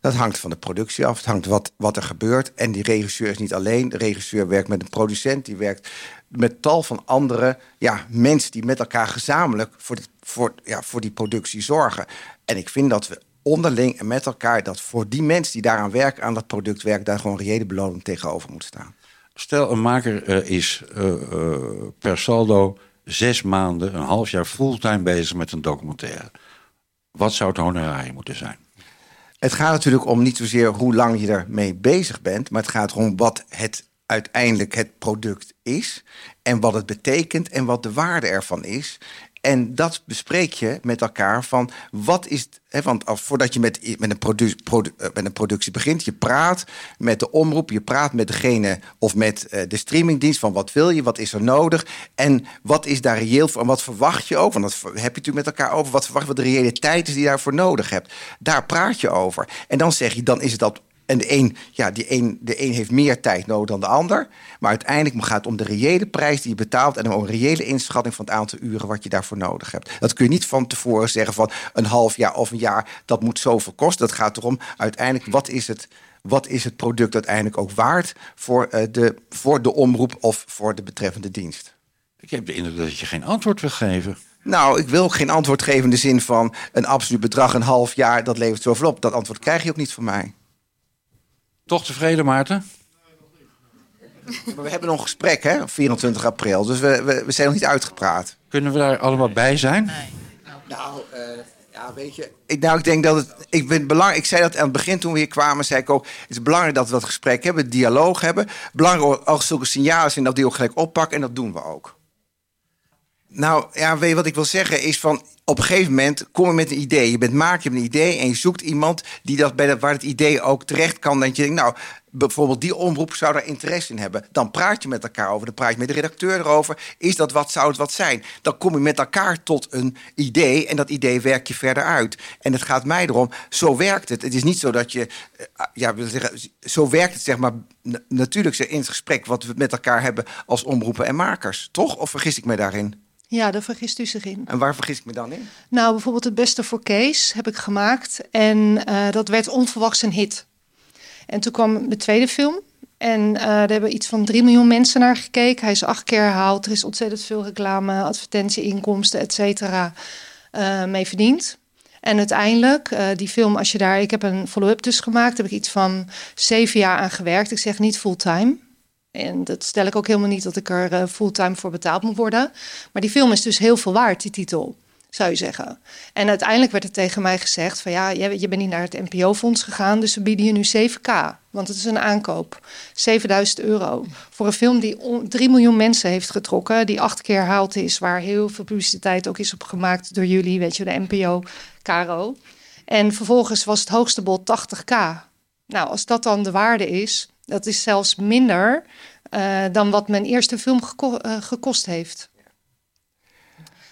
Dat hangt van de productie af. Het hangt wat, wat er gebeurt. En die regisseur is niet alleen. De regisseur werkt met een producent. Die werkt met tal van andere ja, mensen die met elkaar gezamenlijk voor, voor, ja, voor die productie zorgen. En ik vind dat we onderling en met elkaar dat voor die mensen die daaraan werken, aan dat product werken, daar gewoon reële beloning tegenover moet staan. Stel, een maker uh, is uh, uh, per saldo zes maanden, een half jaar fulltime bezig met een documentaire. Wat zou het honorarium moeten zijn? Het gaat natuurlijk om niet zozeer hoe lang je ermee bezig bent, maar het gaat erom wat het uiteindelijk het product is en wat het betekent en wat de waarde ervan is. En dat bespreek je met elkaar van wat is. Hè, want voordat je met, met, een produ met een productie begint, je praat met de omroep, je praat met degene of met uh, de streamingdienst van wat wil je, wat is er nodig en wat is daar reëel voor en wat verwacht je ook. Want dat heb je natuurlijk met elkaar over. Wat verwacht je wat de reële tijd is die je daarvoor nodig hebt. Daar praat je over. En dan zeg je, dan is het dat en de een, ja, die een, de een heeft meer tijd nodig dan de ander. Maar uiteindelijk gaat het om de reële prijs die je betaalt. En om een reële inschatting van het aantal uren wat je daarvoor nodig hebt. Dat kun je niet van tevoren zeggen van een half jaar of een jaar. Dat moet zoveel kosten. Dat gaat erom uiteindelijk wat is het. Wat is het product uiteindelijk ook waard voor, uh, de, voor de omroep of voor de betreffende dienst? Ik heb de indruk dat je geen antwoord wil geven. Nou, ik wil geen antwoord geven in de zin van een absoluut bedrag, een half jaar, dat levert zoveel op. Dat antwoord krijg je ook niet van mij. Toch tevreden, Maarten? Maar we hebben nog een gesprek, hè, 24 april. Dus we, we, we zijn nog niet uitgepraat. Kunnen we daar allemaal bij zijn? Nou, uh, ja, weet je, ik, nou, ik denk dat het. Ik, vind het belangrijk, ik zei dat aan het begin toen we hier kwamen, zei ik ook. Het is belangrijk dat we dat gesprek hebben, dialoog hebben. Belangrijk als zulke signalen zijn dat die ook gelijk oppakken en dat doen we ook. Nou ja, weet wat ik wil zeggen is van op een gegeven moment kom je met een idee. Je bent maak, je hebt een idee en je zoekt iemand die dat bij waar het idee ook terecht kan. Dat je denkt, nou, bijvoorbeeld die omroep zou daar interesse in hebben. Dan praat je met elkaar over, dan praat je met de redacteur erover. Is dat wat, zou het wat zijn? Dan kom je met elkaar tot een idee en dat idee werk je verder uit. En het gaat mij erom, zo werkt het. Het is niet zo dat je, eh, ja, wil zeggen, zo werkt het zeg maar na- natuurlijk in het gesprek wat we met elkaar hebben als omroepen en makers. Toch? Of vergis ik me daarin? Ja, daar vergist u zich in. En waar vergis ik me dan in? Nou, bijvoorbeeld het beste voor Kees heb ik gemaakt. En eh, dat werd onverwachts een hit. En toen kwam de tweede film. En eh daar hebben iets van 3 miljoen mensen naar gekeken. Hij is acht keer herhaald. Er is ontzettend veel reclame, advertentieinkomsten, et cetera, eh, mee verdiend. En uiteindelijk, die film, als je daar... Ik heb een follow-up dus gemaakt. Daar heb ik iets van zeven jaar aan gewerkt. Ik zeg niet fulltime. En dat stel ik ook helemaal niet dat ik er eh, fulltime voor betaald moet worden. Maar die film is dus heel veel waard, die titel, zou je zeggen. En uiteindelijk werd er tegen mij gezegd van ja, je, je bent niet naar het NPO-fonds gegaan, dus we bieden je nu 7k. Want het is een aankoop. 7000 euro. Voor een film die on- 3 miljoen mensen heeft getrokken, die acht keer herhaald is, waar heel veel publiciteit ook is op gemaakt door jullie, weet je, de NPO, Caro. En vervolgens was het hoogste bod 80k. Nou, als dat dan de waarde is, dat is zelfs minder eh, dan wat mijn eerste film geko- eh, gekost heeft.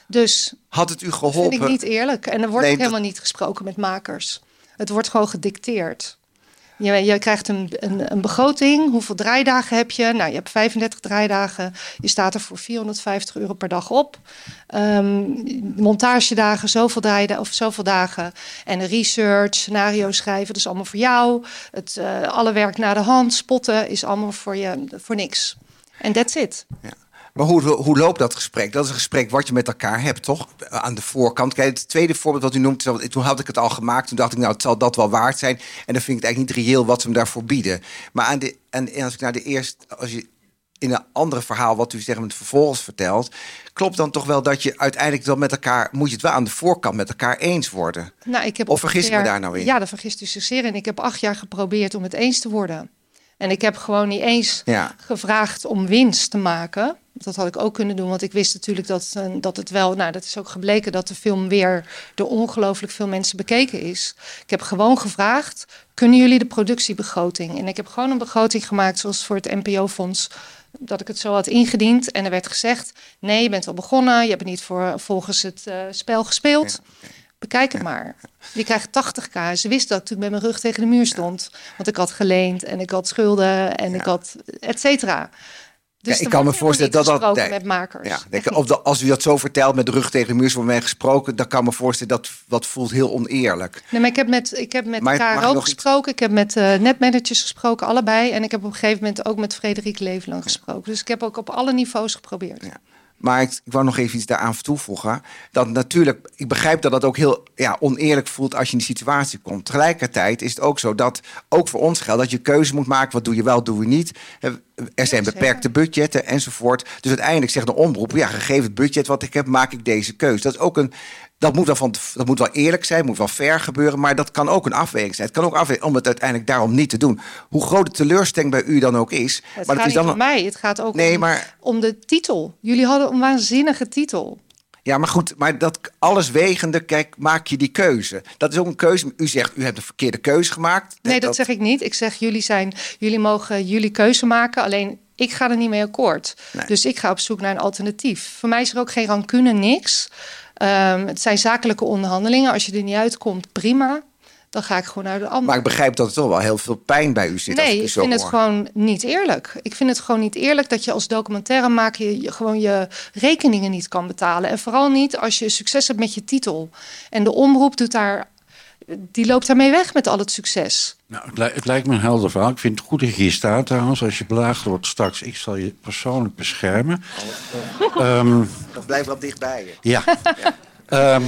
Dus Had het u dat geholpen? vind ik niet eerlijk. En er wordt Nee, helemaal niet gesproken met makers. Het wordt gewoon gedicteerd. Je, je krijgt een, een, een begroting. Hoeveel draaidagen heb je? Nou, je hebt 35 draaidagen. Je staat er voor 450 euro per dag op. Ehm, montagedagen, zoveel of zoveel dagen. En research, scenario schrijven, dat is allemaal voor jou. Het, eh, alle werk naar de hand, spotten, is allemaal voor je voor niks. En that's it. Maar hoe, hoe loopt dat gesprek? Dat is een gesprek wat je met elkaar hebt, toch? Aan de voorkant. Kijk, het tweede voorbeeld wat u noemt, toen had ik het al gemaakt. Toen dacht ik, nou, het zal dat wel waard zijn. En dan vind ik het eigenlijk niet reëel wat ze me daarvoor bieden. Maar aan de, en en als ik naar de eerste, als je in een andere verhaal wat u zeg maar vervolgens vertelt, klopt dan toch wel dat je uiteindelijk dan met elkaar moet je het wel aan de voorkant met elkaar eens worden. Nou, ik heb Of vergis ik me daar nou in? Ja, daar vergist u zich zeer in. Ik heb acht jaar geprobeerd om het eens te worden. En ik heb gewoon niet eens Ja. gevraagd om winst te maken. Dat had ik ook kunnen doen, want ik wist natuurlijk dat, eh, dat het wel... Nou, dat is ook gebleken dat de film weer door ongelooflijk veel mensen bekeken is. Ik heb gewoon gevraagd, kunnen jullie de productiebegroting? En ik heb gewoon een begroting gemaakt zoals voor het NPO-fonds... dat ik het zo had ingediend. En er werd gezegd, nee, je bent al begonnen. Je hebt het niet voor, volgens het eh, spel gespeeld. Bekijk het maar. Je krijgt 80k. Ze wist dat ik toen met mijn rug tegen de muur stond. Want ik had geleend en ik had schulden en ik had et cetera. Dus Ja, ik kan me voorstellen dat dat. nee. met makers. Ja, denk, of de- als u dat zo vertelt met de rug tegen de muur van mij gesproken, dan kan ik me voorstellen dat dat voelt heel oneerlijk. Nee, maar ik heb met, ik heb met ik iets- gesproken. Ik heb met eh, netmanagers gesproken, allebei. En ik heb op een gegeven moment ook met Frederik Levelang gesproken. Dus ik heb ook op alle niveaus geprobeerd. Maar ik, ik wou nog even iets daaraan toevoegen. Dat natuurlijk, ik begrijp dat dat ook heel ja, oneerlijk voelt als je in die situatie komt. Tegelijkertijd is het ook zo dat ook voor ons geldt dat je keuze moet maken. Wat doe je wel, doe je niet. Er zijn beperkte budgetten enzovoort. Dus uiteindelijk zegt de omroep, ja, gegeven het budget wat ik heb, maak ik deze keuze. Dat is ook een. Dat moet, wel van, dat moet wel eerlijk zijn, moet wel fair gebeuren, maar dat kan ook een afweging zijn. Het kan ook afwegen om het uiteindelijk daarom niet te doen. Hoe groot de teleurstelling bij u dan ook is. Het maar gaat dat is niet dan om mij, het gaat ook Nee, om, maar- om de titel. Jullie hadden een waanzinnige titel. Ja, maar goed, maar dat alles wegende, kijk, maak je die keuze. Dat is ook een keuze. U zegt, u hebt een verkeerde keuze gemaakt. Nee, dat, zeg ik niet. Ik zeg, jullie, zijn, jullie mogen jullie keuze maken. Alleen, ik ga er niet mee akkoord. Dus ik ga op zoek naar een alternatief. Voor mij is er ook geen rancune, niks. Ehm, het zijn zakelijke onderhandelingen. Als je er niet uitkomt, prima. Dan ga ik gewoon naar de andere. Maar ik begrijp dat er toch wel heel veel pijn bij u zit. als Nee, ik zo vind het gewoon niet eerlijk. Ik vind het gewoon niet eerlijk dat je als documentairemaker je, je gewoon je rekeningen niet kan betalen. En vooral niet als je succes hebt met je titel. En de omroep doet daar, die loopt daarmee weg met al het succes. Nou, het, li- het lijkt me een helder verhaal. Ik vind het goed dat je hier staat trouwens. Als je belaagd wordt straks, ik zal je persoonlijk beschermen. Ehm, Dat blijft wel dichtbij je. [laughs] ja. Ehm,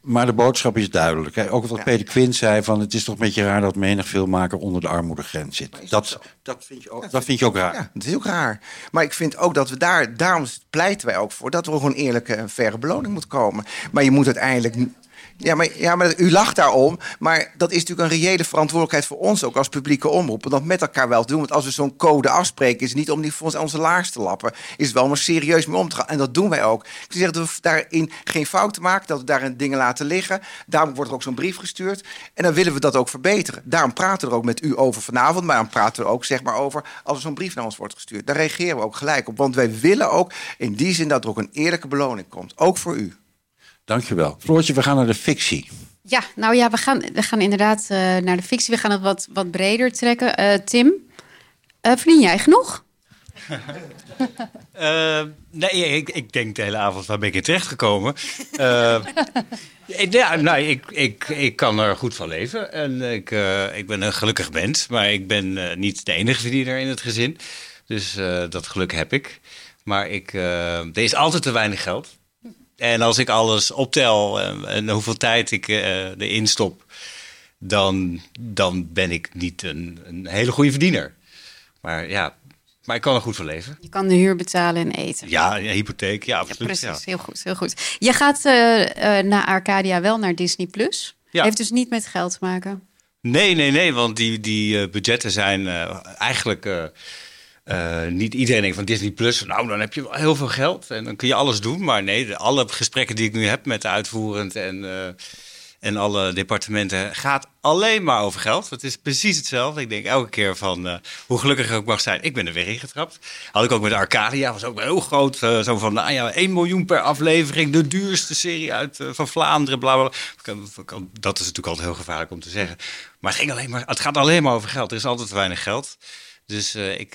maar de boodschap is duidelijk. Hè? Ook wat Peter Quint zei: van het is toch een beetje raar dat menig filmmaker onder de armoedegrens zit. Dat, dat, vind je ook, dat vind je ook raar. Ja, dat is ook raar. Maar ik vind ook dat we daar, daarom pleiten wij ook voor dat er gewoon eerlijke en faire beloning moet komen. Maar je moet uiteindelijk, Ja maar, ja, maar u lacht daarom. Maar dat is natuurlijk een reële verantwoordelijkheid voor ons ook als publieke omroep. Om dat met elkaar wel te doen. Want als we zo'n code afspreken, is het niet om die voor ons onze laars te lappen. Is het wel om er serieus mee om te gaan. En dat doen wij ook. Ik zeg dat we daarin geen fouten maken. Dat we daarin dingen laten liggen. Daarom wordt er ook zo'n brief gestuurd. En dan willen we dat ook verbeteren. Daarom praten we er ook met u over vanavond. Maar dan praten we er ook zeg maar over als er zo'n brief naar ons wordt gestuurd. Daar reageren we ook gelijk op. Want wij willen ook in die zin dat er ook een eerlijke beloning komt. Ook voor u. Dankjewel. Floortje, we gaan naar de fictie. Ja, nou ja, we gaan, we gaan inderdaad eh, naar de fictie. We gaan het wat, wat breder trekken. Eh, Tim, uh, verdien jij genoeg? Uh, [laughs] nee, ik, ik denk de hele avond, waar ben ik in terecht gekomen? [laughs] Uh, ja, nou, ik, ik, ik kan er goed van leven. En ik, uh, ik ben een gelukkig mens, maar ik ben niet de enige verdiener in het gezin. Dus dat geluk heb ik. Maar ik, er is altijd te weinig geld. En als ik alles optel en, en hoeveel tijd ik erin stop, dan, dan ben ik niet een, een hele goede verdiener. Maar ja, maar ik kan er goed van leven. Je kan de huur betalen en eten. Ja, ja hypotheek, ja, absoluut. Ja, precies, heel goed, heel goed. Je gaat uh, uh, na Arcadia wel naar Disney+. Plus. Ja. Heeft dus niet met geld te maken? Nee, nee, nee, want die, die budgetten zijn eigenlijk... niet iedereen denkt van Disney Plus, nou dan heb je wel heel veel geld en dan kun je alles doen. Maar nee, alle gesprekken die ik nu heb met de uitvoerend en en alle departementen gaat alleen maar over geld. Het is precies hetzelfde. Ik denk elke keer van uh, hoe gelukkig ik ook mag zijn, ik ben er weer ingetrapt. Had ik ook met Arcadia, was ook heel groot. Zo van, nou ja, 1 miljoen per aflevering, de duurste serie uit van Vlaanderen, bla bla. Dat is natuurlijk altijd heel gevaarlijk om te zeggen. Maar het, ging alleen maar, het gaat alleen maar over geld. Er is altijd te weinig geld. Dus ik,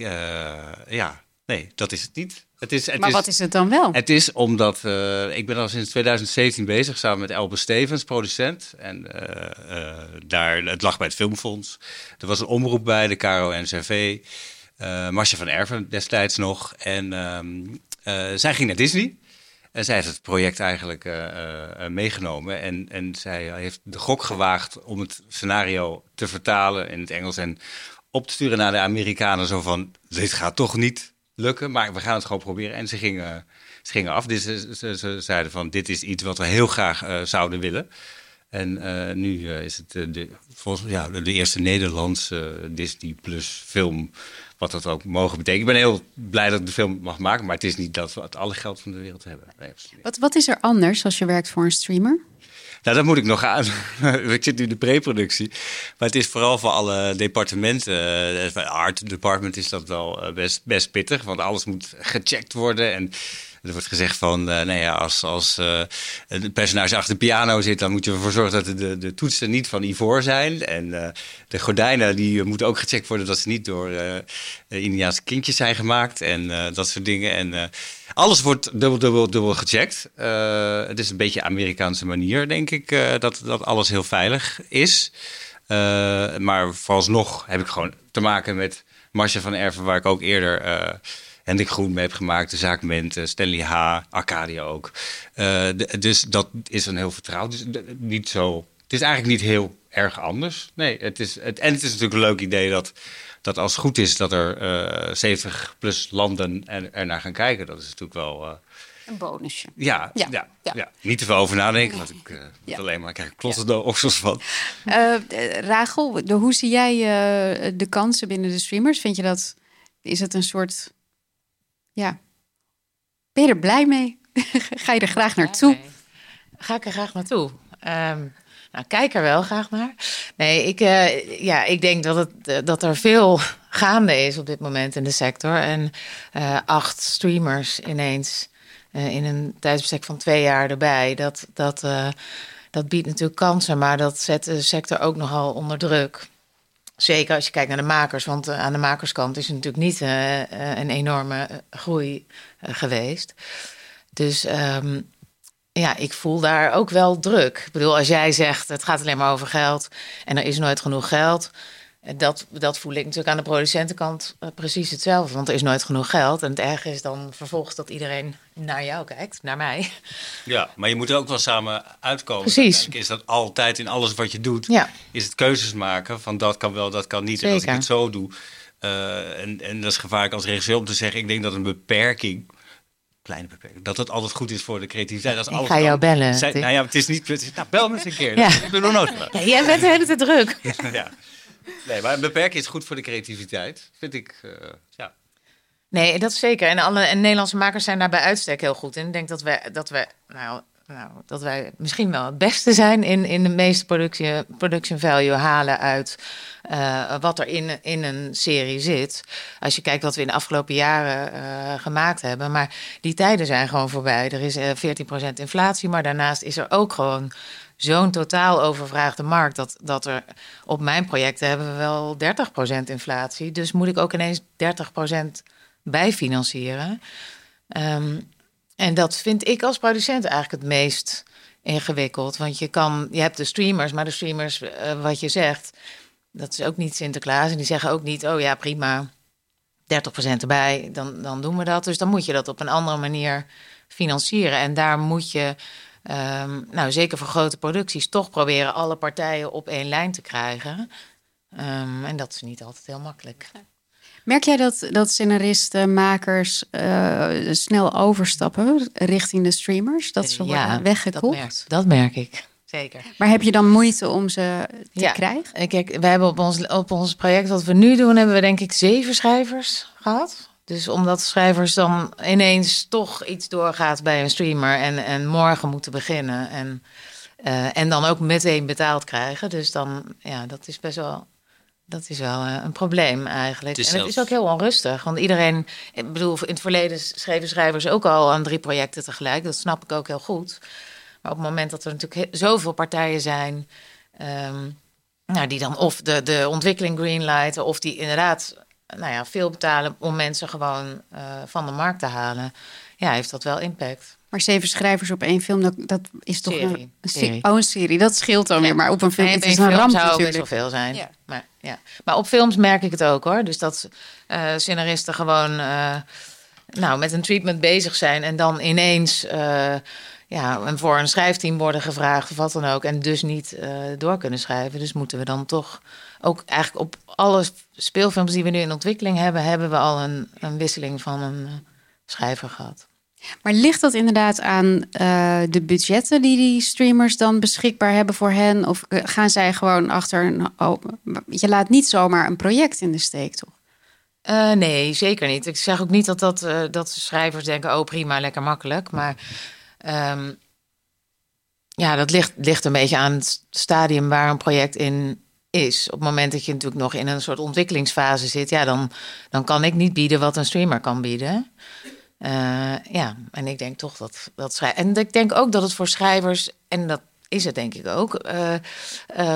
ja, nee, dat is het niet. Het is, het maar is, wat is het dan wel? Het is omdat uh, ik ben al sinds 2017 bezig samen met Elbe Stevens, producent. En uh, uh, daar, het lag bij het Filmfonds. Er was een omroep bij, de KRO-NCV. Marcia van Erven destijds nog. En ehm, zij ging naar Disney. En zij heeft het project eigenlijk meegenomen. En, en zij heeft de gok gewaagd om het scenario te vertalen in het Engels. En op te sturen naar de Amerikanen. Zo van, dit gaat toch niet lukken, maar we gaan het gewoon proberen. En ze gingen, ze gingen af. Dus ze, ze, ze zeiden van dit is iets wat we heel graag uh, zouden willen. En uh, nu uh, is het de, volgens, ja, de eerste Nederlandse Disney Plus film. Wat dat ook mogen betekenen. Ik ben heel blij dat ik de film mag maken. Maar het is niet dat we het alle geld van de wereld hebben. Wat, wat is er anders als je werkt voor een streamer? Nou, dat moet ik nog aan. [laughs] ik zit nu in de pre-productie. Maar het is vooral voor alle departementen. Het art department is dat wel best, best pittig. Want alles moet gecheckt worden. En er wordt gezegd van, uh, nou ja, als, als uh, een personage achter de piano zit, dan moet je ervoor zorgen dat de, de toetsen niet van ivoor zijn. En uh, de gordijnen die moeten ook gecheckt worden dat ze niet door Indiaanse kindjes zijn gemaakt en dat soort dingen. En alles wordt dubbel, dubbel, dubbel gecheckt. het is een beetje Amerikaanse manier, denk ik, dat, dat alles heel veilig is. maar vooralsnog heb ik gewoon te maken met Marcia van Erven, waar ik ook eerder Hendrik Groen mee heb gemaakt, de zaak Ment, Stanley H., Arcadia ook. Uh, dus dat is een heel vertrouwd. Dus niet zo. Het is eigenlijk niet heel erg anders. Nee, het is, het, en het is natuurlijk een leuk idee dat, dat als het goed is dat er uh, eh, 70 plus landen er, er, naar gaan kijken. Dat is natuurlijk wel. Uh, een bonusje. Ja, ja, ja, ja, niet te veel over nadenken, want ik uh, ja. alleen maar krijg de oksels van. Uh, Rachel, hoe zie jij uh, de kansen binnen de streamers? Vind je dat, is het een soort ja. Ben je er blij mee? [laughs] Ga je er graag naartoe? Ga ik er graag naartoe? Um, nou, kijk er wel graag naar. Nee, ik, uh, ja, ik denk dat, het, uh, dat er veel gaande is op dit moment in de sector. En uh, acht streamers ineens in een tijdsbestek van twee jaar erbij. Dat, dat, dat biedt natuurlijk kansen, maar dat zet de sector ook nogal onder druk. Zeker als je kijkt naar de makers, want uh, aan de makerskant is natuurlijk niet uh, een enorme groei geweest. Dus um, ja, ik voel daar ook wel druk. Ik bedoel, als jij zegt het gaat alleen maar over geld en er is nooit genoeg geld, dat, dat voel ik natuurlijk aan de producentenkant uh, precies hetzelfde. Want er is nooit genoeg geld. En het erge is dan vervolgens dat iedereen naar jou kijkt, naar mij. Ja, maar je moet er ook wel samen uitkomen. Precies. Is dat altijd in alles wat je doet, ja. is het keuzes maken van dat kan wel, dat kan niet. Zeker. En als ik het zo doe, uh, en, en dat is gevaarlijk als regisseur om te zeggen, ik denk dat een beperking kleine beperking. Dat het altijd goed is voor de creativiteit. Ik alles ga jou bellen, Zij- nou ja, het is niet... Nou, bel me eens een keer. Ja. Ik ben nog nooit. Ja, jij bent de hele tijd druk. ja. Nee, maar een beperking is goed voor de creativiteit. Vind ik, eh, ja. Nee, dat zeker. En alle en Nederlandse makers zijn daar bij uitstek heel goed in. Ik denk dat wij, dat wij, nou, nou, dat wij misschien wel het beste zijn in, in de meeste productie, production value halen uit eh, wat er in, in een serie zit. Als je kijkt wat we in de afgelopen jaren eh, gemaakt hebben. Maar die tijden zijn gewoon voorbij. Er is eh 14% inflatie, maar daarnaast is er ook gewoon zo'n totaal overvraagde markt. Dat, dat er op mijn projecten hebben we wel 30% inflatie. Dus moet ik ook ineens 30% bijfinancieren. Ehm, en dat vind ik als producent eigenlijk het meest ingewikkeld. Want je, kan, je hebt de streamers, maar de streamers, eh, wat je zegt, dat is ook niet Sinterklaas. En die zeggen ook niet, oh ja, prima, 30% erbij, dan, dan doen we dat. Dus dan moet je dat op een andere manier financieren. En daar moet je, ehm, nou zeker voor grote producties, toch proberen alle partijen op één lijn te krijgen. Ehm, en dat is niet altijd heel makkelijk. Merk jij dat, dat scenaristen, makers eh, snel overstappen richting de streamers? Dat ze Ja, worden weggekocht? Dat merk, dat merk ik. Zeker. Maar heb je dan moeite om ze te krijgen? Eh, Kijk, we hebben op ons, op ons project wat we nu doen, hebben we denk ik zeven schrijvers gehad. Dus omdat schrijvers dan ineens toch iets doorgaat bij een streamer en, en morgen moeten beginnen. En, eh, en dan ook meteen betaald krijgen. Dus dan, ja, dat is best wel, dat is wel eh, een probleem eigenlijk. Het en het is ook heel onrustig. Want iedereen, ik bedoel, in het verleden schreven schrijvers ook al aan drie projecten tegelijk. Dat snap ik ook heel goed. Maar op het moment dat er natuurlijk zoveel partijen zijn. ehm, nou, die dan of de, de ontwikkeling greenlighten, of die inderdaad nou ja, veel betalen om mensen gewoon eh, van de markt te halen. Ja, heeft dat wel impact. Maar zeven schrijvers op één film, dat, dat is toch Serie. een, een se- Serie. Oh, een serie. Dat scheelt dan weer. Maar op een film Nee, het is een film ramp zou best natuurlijk. wel veel zijn. Ja. Maar, ja. maar op films merk ik het ook hoor. Dus dat eh scenaristen gewoon eh, nou, met een treatment bezig zijn en dan ineens ja, en voor een schrijfteam worden gevraagd of wat dan ook. En dus niet eh, door kunnen schrijven. Dus moeten we dan toch ook eigenlijk op alle speelfilms die we nu in ontwikkeling hebben, hebben we al een, een wisseling van een eh, schrijver gehad. Maar ligt dat inderdaad aan eh, de budgetten die die streamers dan beschikbaar hebben voor hen? Of gaan zij gewoon achter een... Oh, je laat niet zomaar een project in de steek, toch? Nee, zeker niet. Ik zeg ook niet dat, dat, dat schrijvers denken, oh prima, lekker makkelijk. Maar ehm, ja, dat ligt, ligt een beetje aan het stadium waar een project in is. Op het moment dat je natuurlijk nog in een soort ontwikkelingsfase zit, ja, dan, dan kan ik niet bieden wat een streamer kan bieden. Eh, ja, en ik denk toch dat, dat. En ik denk ook dat het voor schrijvers, en dat is het denk ik ook, eh, eh,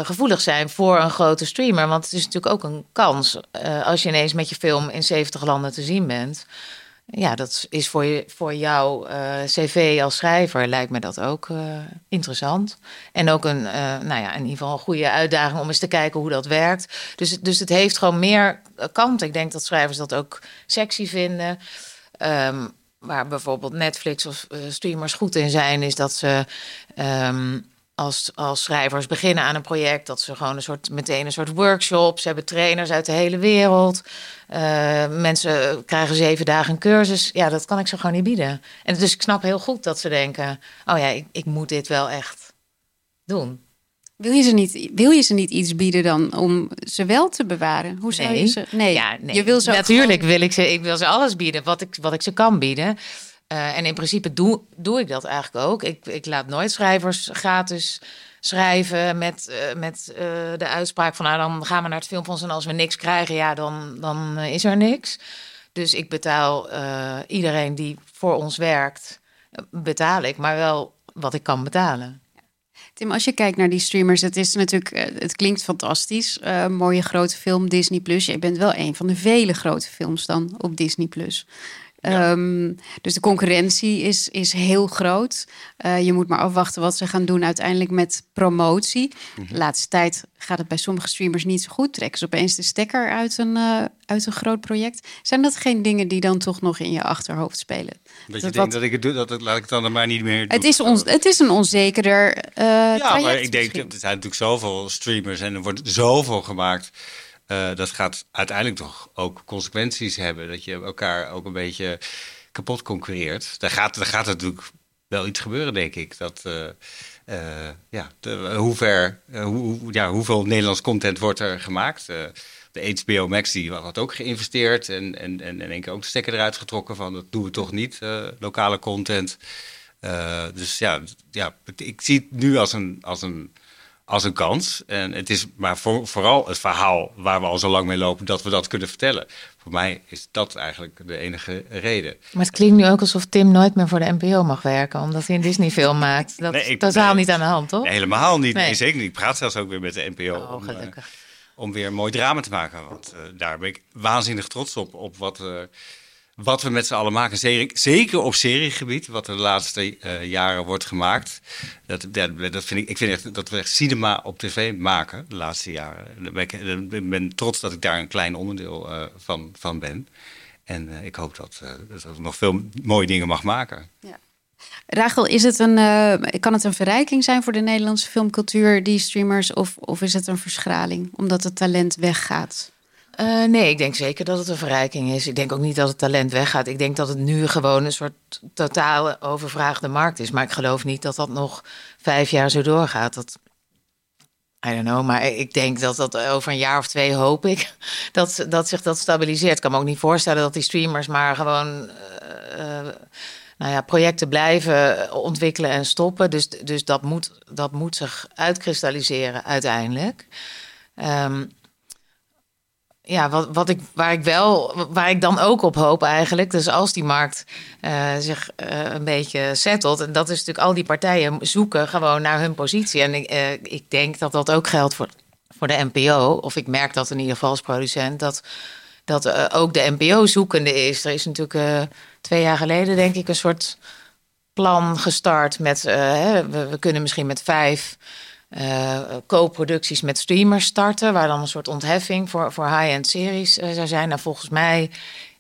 gevoelig zijn voor een grote streamer. Want het is natuurlijk ook een kans als je ineens met je film in 70 landen te zien bent. Ja, dat is voor, je, voor jouw eh, cv als schrijver lijkt me dat ook eh, interessant. En ook een, eh, nou ja, in ieder geval een goede uitdaging om eens te kijken hoe dat werkt. Dus, dus het heeft gewoon meer kanten. Ik denk dat schrijvers dat ook sexy vinden. Ehm, waar bijvoorbeeld Netflix of streamers goed in zijn, is dat ze ehm, als, als schrijvers beginnen aan een project, dat ze gewoon een soort, meteen een soort workshop. Ze hebben trainers uit de hele wereld. Eh, mensen krijgen zeven dagen een cursus. Ja, dat kan ik ze gewoon niet bieden. En dus ik snap heel goed dat ze denken: oh ja, ik, ik moet dit wel echt doen. Wil je, ze niet, wil je ze niet iets bieden dan om ze wel te bewaren? Hoe zou je ze... Nee, Ja, nee. je wil ze Natuurlijk wil ik ze, ik wil ze alles bieden wat ik, wat ik ze kan bieden. Eh, en in principe doe, doe ik dat eigenlijk ook. Ik, ik laat nooit schrijvers gratis schrijven met, eh, met eh, de uitspraak van... nou, dan gaan we naar het filmfonds en als we niks krijgen, ja, dan, dan is er niks. Dus ik betaal iedereen die voor ons werkt, betaal ik, maar wel wat ik kan betalen. Tim, als je kijkt naar die streamers, het is natuurlijk, het klinkt fantastisch. Mooie grote film, Disney Plus. Je bent wel een van de vele grote films dan op Disney Plus. Ehm, dus de concurrentie is, is heel groot. Eh, je moet maar afwachten wat ze gaan doen uiteindelijk met promotie. De laatste tijd gaat het bij sommige streamers niet zo goed. Trekken ze opeens de stekker uit een, eh, uit een groot project. Zijn dat geen dingen die dan toch nog in je achterhoofd spelen? Dat je Dat denkt wat- dat ik het doe, dat het, laat ik het dan maar niet meer doen. het, is ons, het is een onzekerder eh Ja, maar ik denk, er zijn natuurlijk zoveel streamers en er wordt zoveel gemaakt. Eh, dat gaat uiteindelijk toch ook consequenties hebben. Dat je elkaar ook een beetje kapot concurreert. Daar gaat, daar gaat natuurlijk wel iets gebeuren, denk ik. Dat, eh, eh, ja, hoe ja, hoeveel Nederlands content wordt er gemaakt? De HBO Max die had ook geïnvesteerd en, en, en in één keer ook de stekker eruit getrokken van dat doen we toch niet, lokale content. dus ja, ja, ik zie het nu als een, als een als een kans. En het is maar voor, vooral het verhaal waar we al zo lang mee lopen, dat we dat kunnen vertellen. Voor mij is dat eigenlijk de enige reden. Maar het klinkt nu ook alsof Tim nooit meer voor de NPO mag werken, omdat hij een Disney-film [laughs] maakt. Dat is totaal niet aan de hand, toch? helemaal niet. Nee. zeker niet. Ik praat zelfs ook weer met de NPO. Oh, om, uh, om, weer een mooi drama te maken. Want uh, daar ben ik waanzinnig trots op, op wat. Uh, wat we met z'n allen maken. Zeker op seriegebied, wat er de laatste uh, jaren wordt gemaakt. Dat, dat, dat, vind ik, ik vind echt dat we echt cinema op tv maken de laatste jaren. Ik ben, trots dat ik daar een klein onderdeel uh, van, van ben. En uh, ik hoop dat, dat ik nog veel mooie dingen mag maken. Ja. Rachel, is het een, kan het een verrijking zijn voor de Nederlandse filmcultuur, die streamers, of, of is het een verschraling omdat het talent weggaat? Uh, nee, ik denk zeker dat het een verrijking is. Ik denk ook niet dat het talent weggaat. Ik denk dat het nu gewoon een soort totale overvraagde markt is. Maar ik geloof niet dat dat nog vijf jaar zo doorgaat. Dat, I don't know, maar ik denk dat dat over een jaar of twee hoop ik [laughs] dat, dat zich dat stabiliseert. Ik kan me ook niet voorstellen dat die streamers maar gewoon uh, nou ja, projecten blijven ontwikkelen en stoppen. Dus, dus dat, moet, dat moet zich uitkristalliseren uiteindelijk. Um, ja, wat, wat ik, waar ik wel, waar ik dan ook op hoop eigenlijk. Dus als die markt uh, zich uh, een beetje settelt. En dat is natuurlijk al die partijen zoeken gewoon naar hun positie. En ik, uh, ik denk dat dat ook geldt voor, voor de NPO. Of ik merk dat in ieder geval als producent. Dat, dat ook de NPO zoekende is. Er is natuurlijk twee jaar geleden denk ik een soort plan gestart met... we kunnen misschien met vijf uh, co-producties met streamers starten, waar dan een soort ontheffing voor, voor high-end series uh, zou zijn. Nou, volgens mij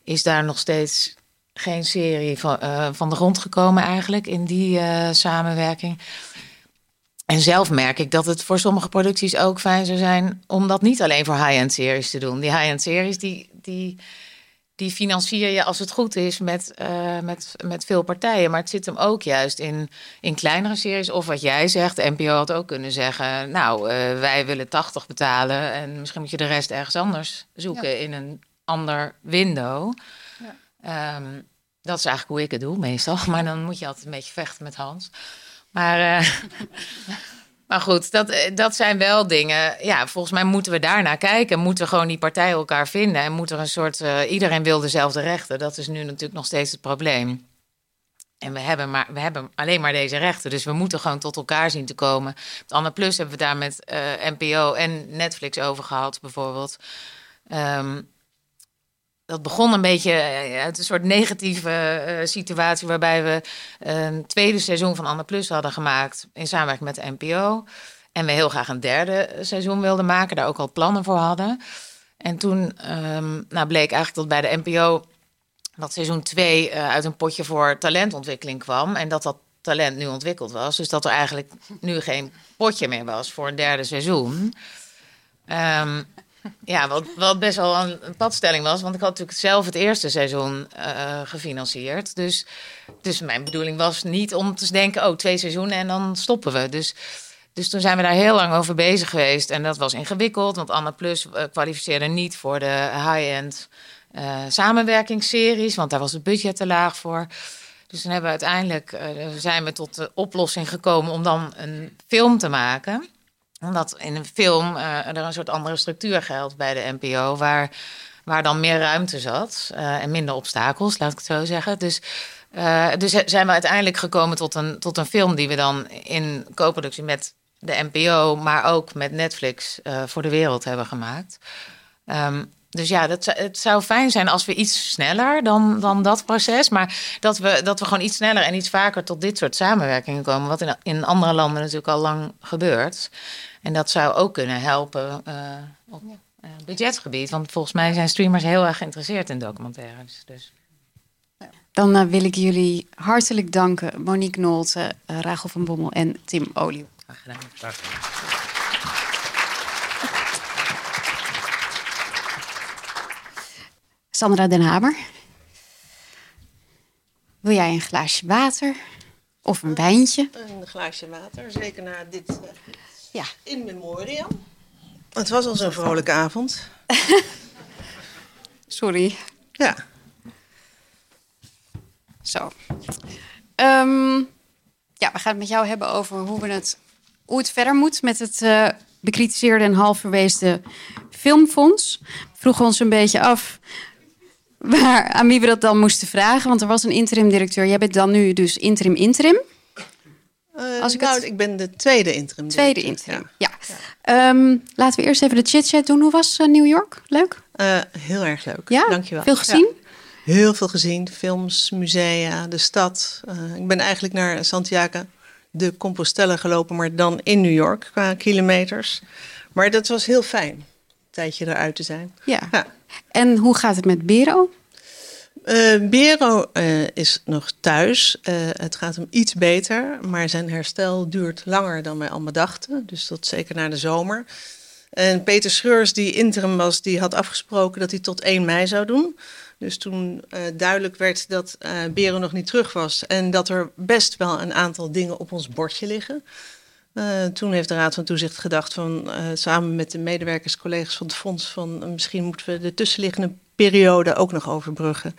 is daar nog steeds geen serie van, uh, van de grond gekomen eigenlijk in die samenwerking. En zelf merk ik dat het voor sommige producties ook fijn zou zijn om dat niet alleen voor high-end series te doen. Die high-end series die, die die financier je als het goed is met, uh, met, met veel partijen. Maar het zit hem ook juist in, in kleinere series. Of wat jij zegt, NPO had ook kunnen zeggen... nou, uh, wij willen 80 betalen en misschien moet je de rest ergens anders zoeken... in een ander window. Ja. Um, dat is eigenlijk hoe ik het doe meestal. [laughs] Maar dan moet je altijd een beetje vechten met Hans. Maar... Uh, [laughs] Maar goed, dat, eh, dat zijn wel dingen. Ja, volgens mij moeten we daarnaar kijken. Moeten gewoon die partijen elkaar vinden. En moet er een soort. Uh, iedereen wil dezelfde rechten. Dat is nu natuurlijk nog steeds het probleem. En we hebben, maar, we hebben alleen maar deze rechten. Dus we moeten gewoon tot elkaar zien te komen. Met Anne Plus hebben we daar met uh, NPO en Netflix over gehad, bijvoorbeeld. Um, dat begon een beetje eh, uit een soort negatieve uh, situatie waarbij we een tweede seizoen van Anne Plus hadden gemaakt in samenwerking met de NPO. En we heel graag een derde seizoen wilden maken, daar ook al plannen voor hadden. En toen um, nou bleek eigenlijk dat bij de NPO dat seizoen 2 uh, eh, uit een potje voor talentontwikkeling kwam. En dat dat talent nu ontwikkeld was. Dus dat er eigenlijk nu geen potje meer was voor een derde seizoen. Um, ja, wat, wat best wel een, padstelling was. Want ik had natuurlijk zelf het eerste seizoen uh, gefinancierd. Dus, dus mijn bedoeling was niet om te denken... oh, twee seizoenen en dan stoppen we. Dus, dus toen zijn we daar heel lang over bezig geweest. En dat was ingewikkeld, want Anna Plus uh, kwalificeerde niet... voor de high-end uh, samenwerkingsseries... want daar was het budget te laag voor... Dus toen hebben we uiteindelijk zijn we tot de oplossing gekomen om dan een film te maken omdat in een film uh, er een soort andere structuur geldt bij de NPO, waar, waar dan meer ruimte zat uh, en minder obstakels, laat ik het zo zeggen. Dus, uh, dus zijn we uiteindelijk gekomen tot een, tot een film die we dan in co-productie met de NPO, maar ook met Netflix voor de wereld hebben gemaakt. Um, dus ja, dat, het zou fijn zijn als we iets sneller dan, dan dat proces. Maar dat we, dat we gewoon iets sneller en iets vaker tot dit soort samenwerkingen komen. Wat in, in andere landen natuurlijk al lang gebeurt. En dat zou ook kunnen helpen uh, op uh, budgetgebied. Want volgens mij zijn streamers heel erg geïnteresseerd in documentaires. Dus. Dan uh, wil ik jullie hartelijk danken. Monique Nolte, Rachel van Bommel en Tim Olieu. Graag gedaan. Graag gedaan. Sandra Den Hamer. Wil jij een glaasje water? Of een wijntje? Een glaasje water, zeker na dit uh, ja. in memoriam. Het was al zo'n vrolijke avond. [laughs] Sorry. Ja. Zo. Um, ja, we gaan het met jou hebben over hoe, we het, hoe het verder moet met het uh, bekritiseerde en half verweesde filmfonds. We vroegen ons een beetje af waar, aan wie we dat dan moesten vragen. Want er was een interim directeur. Jij bent dan nu dus interim interim. Uh, Als ik, nou, het... ik ben de tweede interim Tweede interim, ja. ja. Um, laten we eerst even de chit-chat doen. Hoe was uh, New York? Leuk? Uh, heel erg leuk, ja? dankjewel. Veel gezien? Ja. Heel veel gezien. Films, musea, de stad. ik ben eigenlijk naar Santiago de Compostela gelopen, maar dan in New York qua kilometers. Maar dat was heel fijn, een tijdje eruit te zijn. Ja. ja. En hoe gaat het met Bero? Uh, Bero uh, is nog thuis. Uh, het gaat hem iets beter, maar zijn herstel duurt langer dan wij allemaal dachten. Dus tot zeker na de zomer. En Peter Scheurs, die interim was, die had afgesproken dat hij tot 1 mei zou doen. Dus toen duidelijk werd dat Bero nog niet terug was en dat er best wel een aantal dingen op ons bordje liggen. toen heeft de Raad van Toezicht gedacht van samen met de medewerkers, collega's van het fonds, van misschien moeten we de tussenliggende periode ook nog overbruggen.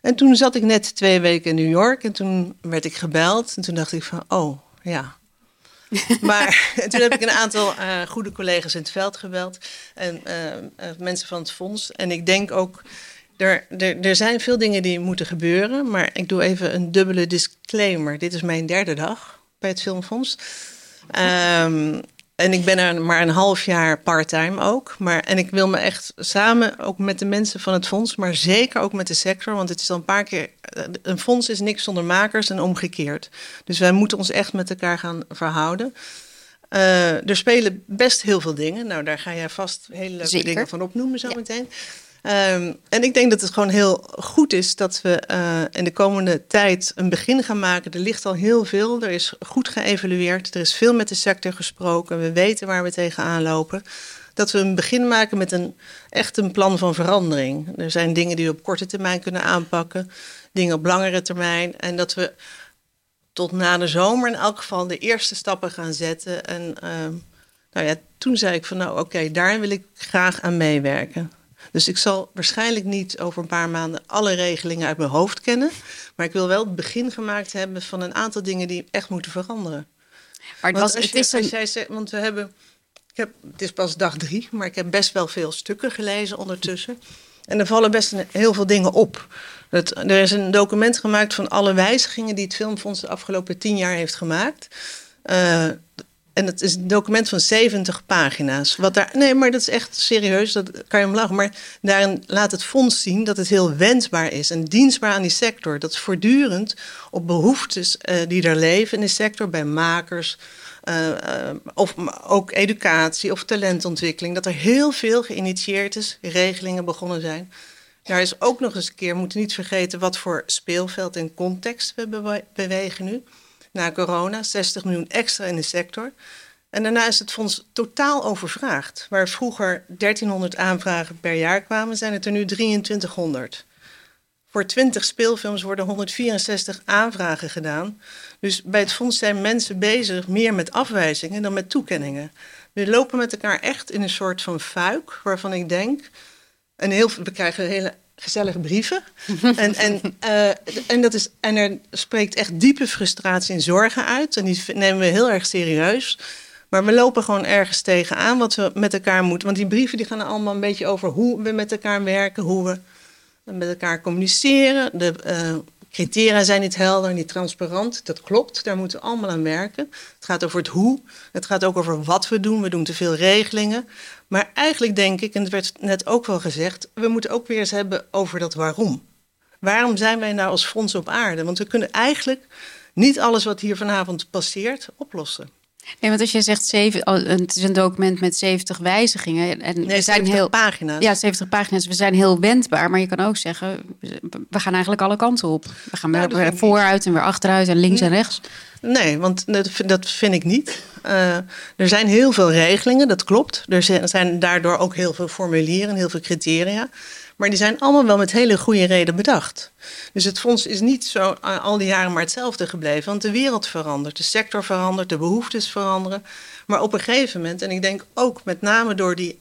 En toen zat ik net twee weken in New York en toen werd ik gebeld. En toen dacht ik van, oh ja. [laughs] maar [laughs] toen heb ik een aantal uh, goede collega's in het veld gebeld. En uh, uh, mensen van het fonds. En ik denk ook, er, er, er zijn veel dingen die moeten gebeuren. Maar ik doe even een dubbele disclaimer. Dit is mijn derde dag bij het Filmfonds. Um, en ik ben er maar een half jaar parttime ook. Maar, en ik wil me echt samen, ook met de mensen van het fonds, maar zeker ook met de sector. Want het is al een paar keer. Een fonds is niks zonder makers en omgekeerd. Dus wij moeten ons echt met elkaar gaan verhouden. Uh, er spelen best heel veel dingen. Nou, daar ga jij vast hele leuke Zeker. dingen van opnoemen zo meteen. Um, en ik denk dat het gewoon heel goed is dat we uh, in de komende tijd een begin gaan maken. Er ligt al heel veel, er is goed geëvalueerd, er is veel met de sector gesproken, we weten waar we tegenaan lopen. Dat we een begin maken met een echt een plan van verandering. Er zijn dingen die we op korte termijn kunnen aanpakken, dingen op langere termijn. En dat we tot na de zomer in elk geval de eerste stappen gaan zetten. En uh, nou ja, toen zei ik van nou oké, daar wil ik graag aan meewerken. Dus ik zal waarschijnlijk niet over een paar maanden alle regelingen uit mijn hoofd kennen. Maar ik wil wel het begin gemaakt hebben van een aantal dingen die echt moeten veranderen. Maar het, was, als, het je, is als een... jij zegt, want we hebben. Ik heb, het is pas dag drie, maar ik heb best wel veel stukken gelezen ondertussen. En er vallen best een, heel veel dingen op. Het, er is een document gemaakt van alle wijzigingen die het Filmfonds de afgelopen tien jaar heeft gemaakt. Uh, en het is een document van 70 pagina's. Wat daar, nee, maar dat is echt serieus, dat kan je om lachen. Maar daarin laat het fonds zien dat het heel wensbaar is en dienstbaar aan die sector. Dat voortdurend op behoeftes uh, die er leven in de sector, bij makers, uh, uh, of ook educatie of talentontwikkeling. Dat er heel veel geïnitieerd is, regelingen begonnen zijn. Daar is ook nog eens een keer, moeten niet vergeten wat voor speelveld en context we bewe bewegen nu na corona, 60 miljoen extra in de sector. En daarna is het fonds totaal overvraagd. Waar vroeger 1300 aanvragen per jaar kwamen, zijn het er nu 2300. Voor 20 speelfilms worden 164 aanvragen gedaan. Dus bij het fonds zijn mensen bezig meer met afwijzingen dan met toekenningen. We lopen met elkaar echt in een soort van fuik, waarvan ik denk. En heel, we krijgen hele gezellige brieven. en, en, uh, en, dat is, en er spreekt echt diepe frustratie en zorgen uit. En die nemen we heel erg serieus. Maar we lopen gewoon ergens tegenaan wat we met elkaar moeten. Want die brieven die gaan allemaal een beetje over hoe we met elkaar werken, hoe we met elkaar communiceren. De uh, criteria zijn niet helder, niet transparant. Dat klopt, daar moeten we allemaal aan werken. Het gaat over het hoe. Het gaat ook over wat we doen. We doen te veel regelingen. Maar eigenlijk denk ik, en het werd net ook wel gezegd, we moeten ook weer eens hebben over dat waarom. Waarom zijn wij nou als fonds op aarde? Want we kunnen eigenlijk niet alles wat hier vanavond passeert oplossen. Nee, want als je zegt zeven, het is een document met 70 wijzigingen. En nee, we zijn heel, pagina's. Ja, 70 pagina's. We zijn heel wendbaar. Maar je kan ook zeggen, we gaan eigenlijk alle kanten op. We gaan Nou, weer vooruit en weer achteruit en links en rechts. Nee, want dat, dat vind ik niet. Uh, er zijn heel veel regelingen, dat klopt. Er zijn daardoor ook heel veel formulieren, heel veel criteria. Maar die zijn allemaal wel met hele goede reden bedacht. Dus het fonds is niet zo uh, al die jaren maar hetzelfde gebleven. Want de wereld verandert, de sector verandert, de behoeftes veranderen. Maar op een gegeven moment, en ik denk ook met name door die,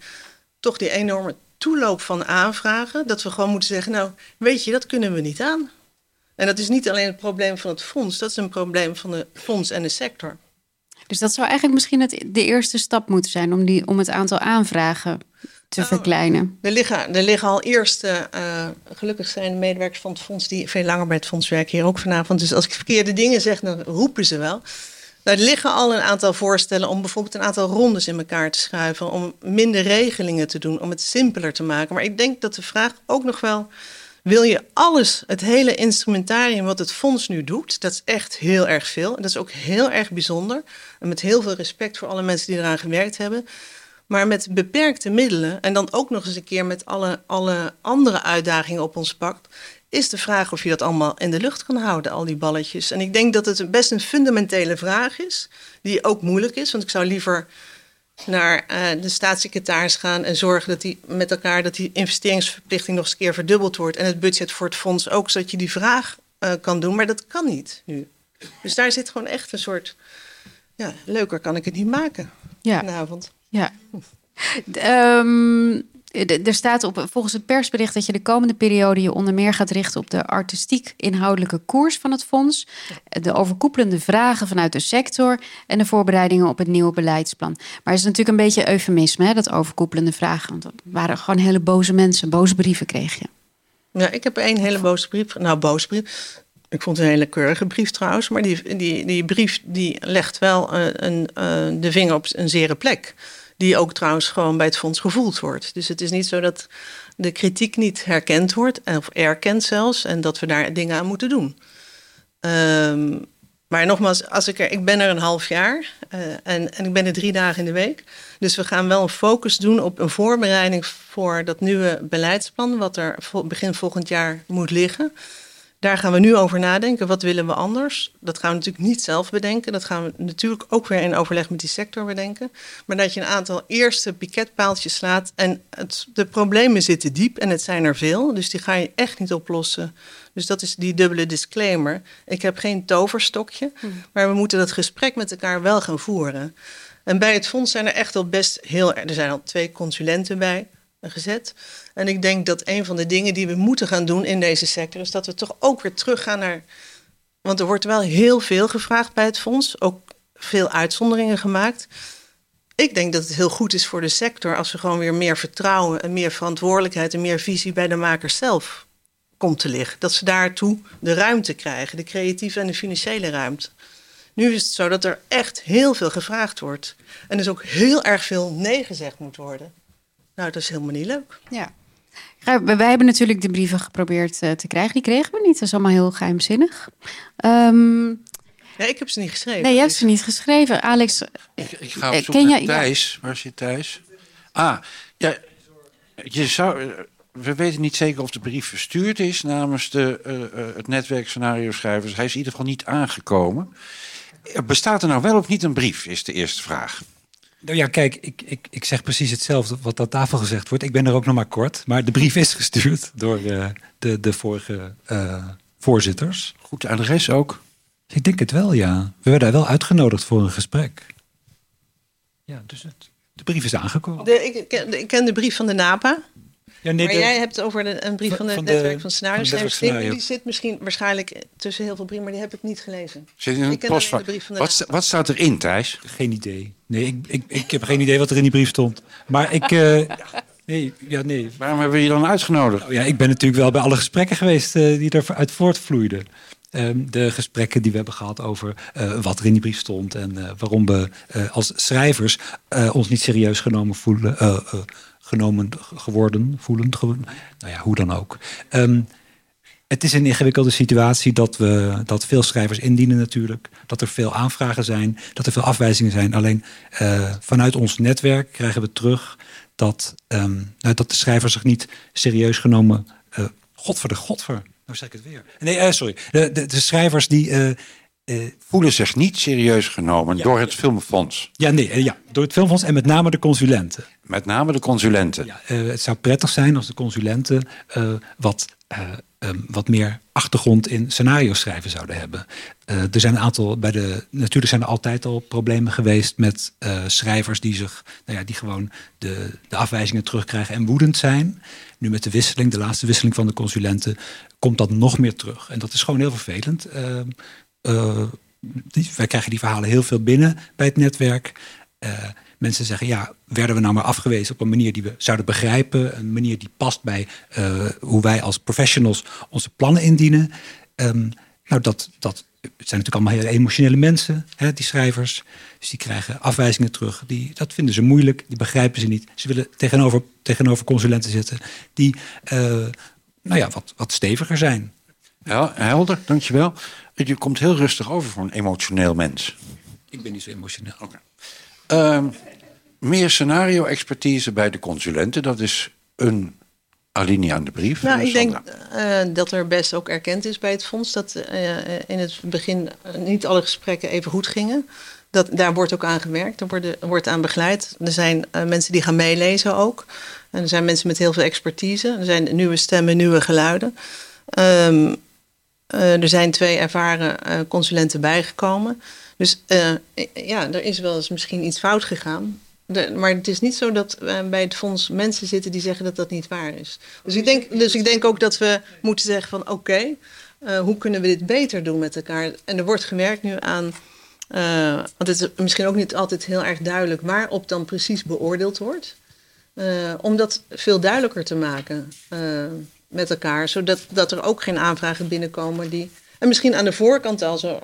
toch die enorme toeloop van aanvragen, dat we gewoon moeten zeggen, nou weet je, dat kunnen we niet aan. En dat is niet alleen het probleem van het fonds, dat is een probleem van het fonds en de sector. Dus dat zou eigenlijk misschien het, de eerste stap moeten zijn om, die, om het aantal aanvragen te verkleinen. Er liggen, er liggen al eerste, uh, gelukkig zijn de medewerkers van het fonds die veel langer bij het fonds werken hier ook vanavond. Dus als ik verkeerde dingen zeg, dan roepen ze wel. Nou, er liggen al een aantal voorstellen om bijvoorbeeld een aantal rondes in elkaar te schuiven, om minder regelingen te doen, om het simpeler te maken. Maar ik denk dat de vraag ook nog wel wil je alles, het hele instrumentarium wat het fonds nu doet, dat is echt heel erg veel. En dat is ook heel erg bijzonder. En met heel veel respect voor alle mensen die eraan gewerkt hebben. Maar met beperkte middelen en dan ook nog eens een keer met alle, alle andere uitdagingen op ons pakt, is de vraag of je dat allemaal in de lucht kan houden, al die balletjes. En ik denk dat het best een fundamentele vraag is, die ook moeilijk is. Want ik zou liever naar uh, de staatssecretaris gaan en zorgen dat die met elkaar dat die investeringsverplichting nog eens een keer verdubbeld wordt en het budget voor het fonds ook, zodat je die vraag uh, kan doen. Maar dat kan niet nu. Dus daar zit gewoon echt een soort. Ja, leuker kan ik het niet maken ja. vanavond. Ja. Um, er staat op, volgens het persbericht dat je de komende periode je onder meer gaat richten op de artistiek-inhoudelijke koers van het fonds, de overkoepelende vragen vanuit de sector en de voorbereidingen op het nieuwe beleidsplan. Maar het is natuurlijk een beetje eufemisme, hè, dat overkoepelende vragen. Want dat waren gewoon hele boze mensen, boze brieven kreeg je. Ja, ik heb één hele boze brief. Nou, boze brief. Ik vond het een hele keurige brief trouwens. Maar die, die, die brief die legt wel uh, een, uh, de vinger op een zere plek. Die ook trouwens gewoon bij het fonds gevoeld wordt. Dus het is niet zo dat de kritiek niet herkend wordt, of erkend zelfs, en dat we daar dingen aan moeten doen. Um, maar nogmaals, als ik, er, ik ben er een half jaar uh, en, en ik ben er drie dagen in de week. Dus we gaan wel een focus doen op een voorbereiding voor dat nieuwe beleidsplan, wat er begin volgend jaar moet liggen. Daar gaan we nu over nadenken. Wat willen we anders? Dat gaan we natuurlijk niet zelf bedenken. Dat gaan we natuurlijk ook weer in overleg met die sector bedenken. Maar dat je een aantal eerste piketpaaltjes slaat. En het, de problemen zitten diep en het zijn er veel. Dus die ga je echt niet oplossen. Dus dat is die dubbele disclaimer. Ik heb geen toverstokje. Maar we moeten dat gesprek met elkaar wel gaan voeren. En bij het fonds zijn er echt al best heel... Er zijn al twee consulenten bij gezet. En ik denk dat een van de dingen die we moeten gaan doen in deze sector is dat we toch ook weer teruggaan naar. Want er wordt wel heel veel gevraagd bij het fonds, ook veel uitzonderingen gemaakt. Ik denk dat het heel goed is voor de sector als we gewoon weer meer vertrouwen en meer verantwoordelijkheid en meer visie bij de makers zelf komt te liggen. Dat ze daartoe de ruimte krijgen, de creatieve en de financiële ruimte. Nu is het zo dat er echt heel veel gevraagd wordt. En dus ook heel erg veel nee gezegd moet worden. Nou, dat is helemaal niet leuk. Ja. Wij hebben natuurlijk de brieven geprobeerd uh, te krijgen. Die kregen we niet. Dat is allemaal heel geheimzinnig. Um, ja, ik heb ze niet geschreven. Nee, je hebt ze niet geschreven. Alex, ik, ik ga op zoek ken naar Thijs. Ja. Waar zit Thijs? Ah, ja, je zou... We weten niet zeker of de brief verstuurd is namens de, uh, het netwerk scenario schrijvers. Hij is in ieder geval niet aangekomen. Bestaat er nou wel of niet een brief, is de eerste vraag. Nou ja, kijk, ik, ik, ik zeg precies hetzelfde wat aan tafel gezegd wordt. Ik ben er ook nog maar kort. Maar de brief is gestuurd door uh, de, de vorige uh, voorzitters. Goed adres ook? Ik denk het wel, ja. We werden wel uitgenodigd voor een gesprek. Ja, dus het, de brief is aangekomen. De, ik, ken, ik ken de brief van de NAPA. Ja, nee, maar de, jij hebt het over de, een brief van, van, de, netwerk van scenario's. Die zit misschien waarschijnlijk tussen heel veel brieven, maar die heb ik niet gelezen. Zit in een post van. Wat, wat, staat erin, Thijs? Geen idee. Nee, ik, ik, ik heb geen idee wat er in die brief stond. Maar ik. Uh, nee, ja, nee. Waarom hebben we je dan uitgenodigd? Oh, ja, ik ben natuurlijk wel bij alle gesprekken geweest uh, die eruit voortvloeiden. Um, de gesprekken die we hebben gehad over uh, wat er in die brief stond en uh, waarom we uh, als schrijvers ons niet serieus genomen voelen, genomen geworden, voelend, ge nou ja, hoe dan ook. Um, het is een ingewikkelde situatie dat, we, dat veel schrijvers indienen natuurlijk. Dat er veel aanvragen zijn, dat er veel afwijzingen zijn. Alleen uh, vanuit ons netwerk krijgen we terug dat, um, dat de schrijvers zich niet serieus genomen... Uh, godver de godver, nou zeg ik het weer. Nee, uh, sorry. De, de, de, schrijvers die voelen zich niet serieus genomen door het Filmfonds. Ja, nee, eh, ja, door het Filmfonds en met name de consulenten. Met name de consulenten. Ja, eh, het zou prettig zijn als de consulenten eh, wat, eh, ehm, wat meer achtergrond in scenario schrijven zouden hebben. Eh, er zijn een aantal, bij de, natuurlijk zijn er altijd al problemen geweest met eh, schrijvers die zich, nou ja, die gewoon de, de afwijzingen terugkrijgen en woedend zijn. Nu met de wisseling, de laatste wisseling van de consulenten, komt dat nog meer terug. En dat is gewoon heel vervelend. Eh, die, wij krijgen die verhalen heel veel binnen bij het netwerk. Eh, mensen zeggen, ja, werden we nou maar afgewezen op een manier die we zouden begrijpen, een manier die past bij eh, hoe wij als professionals onze plannen indienen. Ehm, nou, dat, dat zijn natuurlijk allemaal hele emotionele mensen, hè, die schrijvers. Dus die krijgen afwijzingen terug. Die, dat vinden ze moeilijk, die begrijpen ze niet. Ze willen tegenover, tegenover consulenten zitten die nou ja, wat, wat steviger zijn. Ja, helder, dankjewel. Je komt heel rustig over voor een emotioneel mens. Ik ben niet zo emotioneel. Ehm, meer scenario-expertise bij de consulenten, dat is een alinea aan de brief. Nou, ik denk eh, dat er best ook erkend is bij het fonds dat eh, in het begin eh, niet alle gesprekken even goed gingen. Dat, daar wordt ook aan gewerkt, er worden, wordt aan begeleid. Er zijn eh, mensen die gaan meelezen ook. En er zijn mensen met heel veel expertise. Er zijn nieuwe stemmen, nieuwe geluiden. Ehm, eh, er zijn twee ervaren eh, consulenten bijgekomen. Dus eh, ja, er is wel eens misschien iets fout gegaan. Maar het is niet zo dat eh, bij het fonds mensen zitten die zeggen dat dat niet waar is. Dus ik denk, dus ik denk ook dat we moeten zeggen van oké, eh, hoe kunnen we dit beter doen met elkaar? En er wordt gewerkt nu aan, eh, want het is misschien ook niet altijd heel erg duidelijk waarop dan precies beoordeeld wordt. Eh, om dat veel duidelijker te maken eh, met elkaar, zodat dat er ook geen aanvragen binnenkomen die... En misschien aan de voorkant al zo...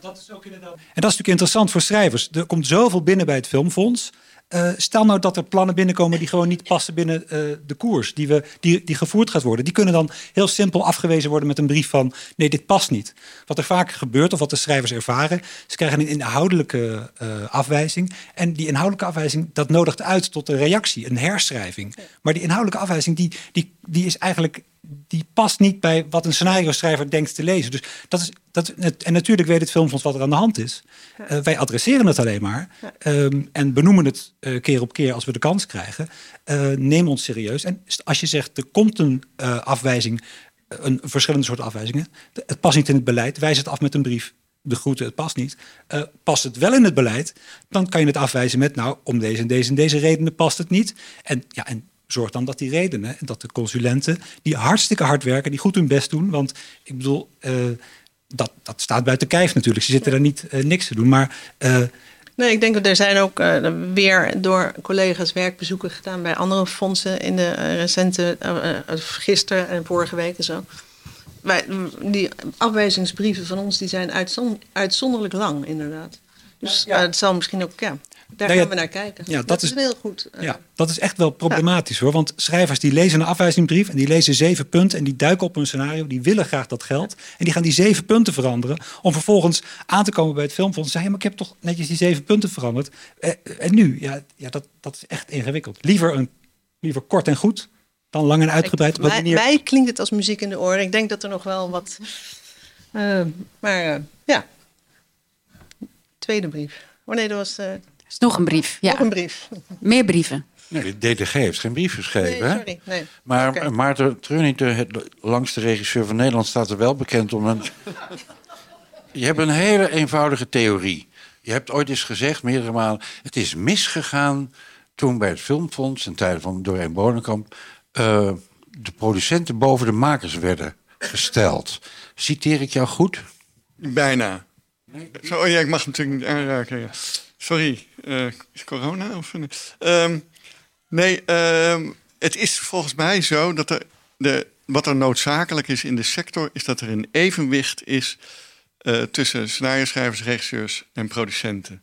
dat is ook inderdaad... En dat is natuurlijk interessant voor schrijvers. Er komt zoveel binnen bij het Filmfonds. Eh, stel nou dat er plannen binnenkomen die gewoon niet passen binnen eh, de koers die, we, die, die gevoerd gaat worden. Die kunnen dan heel simpel afgewezen worden met een brief van nee, dit past niet. Wat er vaak gebeurt of wat de schrijvers ervaren, ze krijgen een inhoudelijke eh, afwijzing. En die inhoudelijke afwijzing, dat nodigt uit tot een reactie, een herschrijving. Maar die inhoudelijke afwijzing, die, die, die is eigenlijk die past niet bij wat een scenario schrijver denkt te lezen. Dus dat is, dat, en natuurlijk weet het Filmfonds wat er aan de hand is. Eh, wij adresseren het alleen maar ehm, en benoemen het eh, keer op keer als we de kans krijgen. Eh, neem ons serieus. En als je zegt er komt een afwijzing, een verschillende soort afwijzingen, het past niet in het beleid, wijs het af met een brief. De groeten, het past niet. Past het wel in het beleid, dan kan je het afwijzen met, nou, om deze en deze en deze redenen past het niet. En, ja, en zorg dan dat die redenen, dat de consulenten, die hartstikke hard werken, die goed hun best doen. Want ik bedoel, eh, dat, dat staat buiten kijf natuurlijk. Ze zitten daar niet eh, niks te doen. Maar eh, Nee, ik denk dat er zijn ook weer door collega's werkbezoeken gedaan bij andere fondsen in de recente, gisteren en vorige week en zo. Wij, die afwijzingsbrieven van ons die zijn uitzon- uitzonderlijk lang, inderdaad. Dus eh, het zal misschien ook, ja, daar Nou ja, gaan we naar kijken. ja, dat is is- een heel goed. eh, ja, dat is echt wel problematisch hoor. Want schrijvers die lezen een afwijzingsbrief en die lezen zeven punten en die duiken op een scenario. Die willen graag dat geld. En die gaan die zeven punten veranderen. Om vervolgens aan te komen bij het filmfonds. En zeggen, ja, maar ik heb toch netjes die zeven punten veranderd. Eh, en nu? Ja, ja dat, dat is echt ingewikkeld. Liever, een, liever kort en goed dan lang en uitgebreid. Op een Mij, manier- mij klinkt het als muziek in de oren. Ik denk dat er nog wel wat. eh, maar eh, ja. Tweede brief. Oh nee, dat was. Is nog een brief. Ja. Nog een brief. Meer brieven. Nee, de DDG heeft geen brief geschreven. Nee, sorry. Nee. Maar. Maarten Treunink, de het langste regisseur van Nederland, staat er wel bekend om een. Je hebt een hele eenvoudige theorie. Je hebt ooit eens gezegd, meerdere malen. Het is misgegaan toen bij het Filmfonds, in tijden van Doreen Bonenkamp. eh, de producenten boven de makers werden gesteld. Citeer ik jou goed? Bijna. Zo, oh ja, ik mag natuurlijk niet aanraken. Ja. Sorry, is corona? Of, Ehm, nee, ehm, het is volgens mij zo dat er de, wat er noodzakelijk is in de sector... is dat er een evenwicht is eh, tussen scenario-schrijvers, regisseurs en producenten.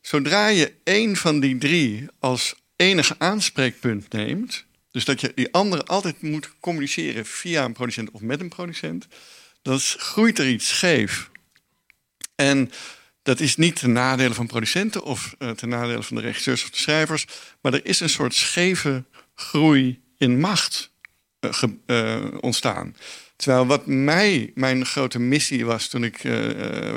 Zodra je één van die drie als enige aanspreekpunt neemt... dus dat je die andere altijd moet communiceren via een producent of met een producent... dan groeit er iets scheef. En dat is niet ten nadele van producenten of eh, ten nadele van de regisseurs of de schrijvers, maar er is een soort scheve groei in macht eh, eh, ontstaan. Terwijl wat mij, mijn grote missie was toen ik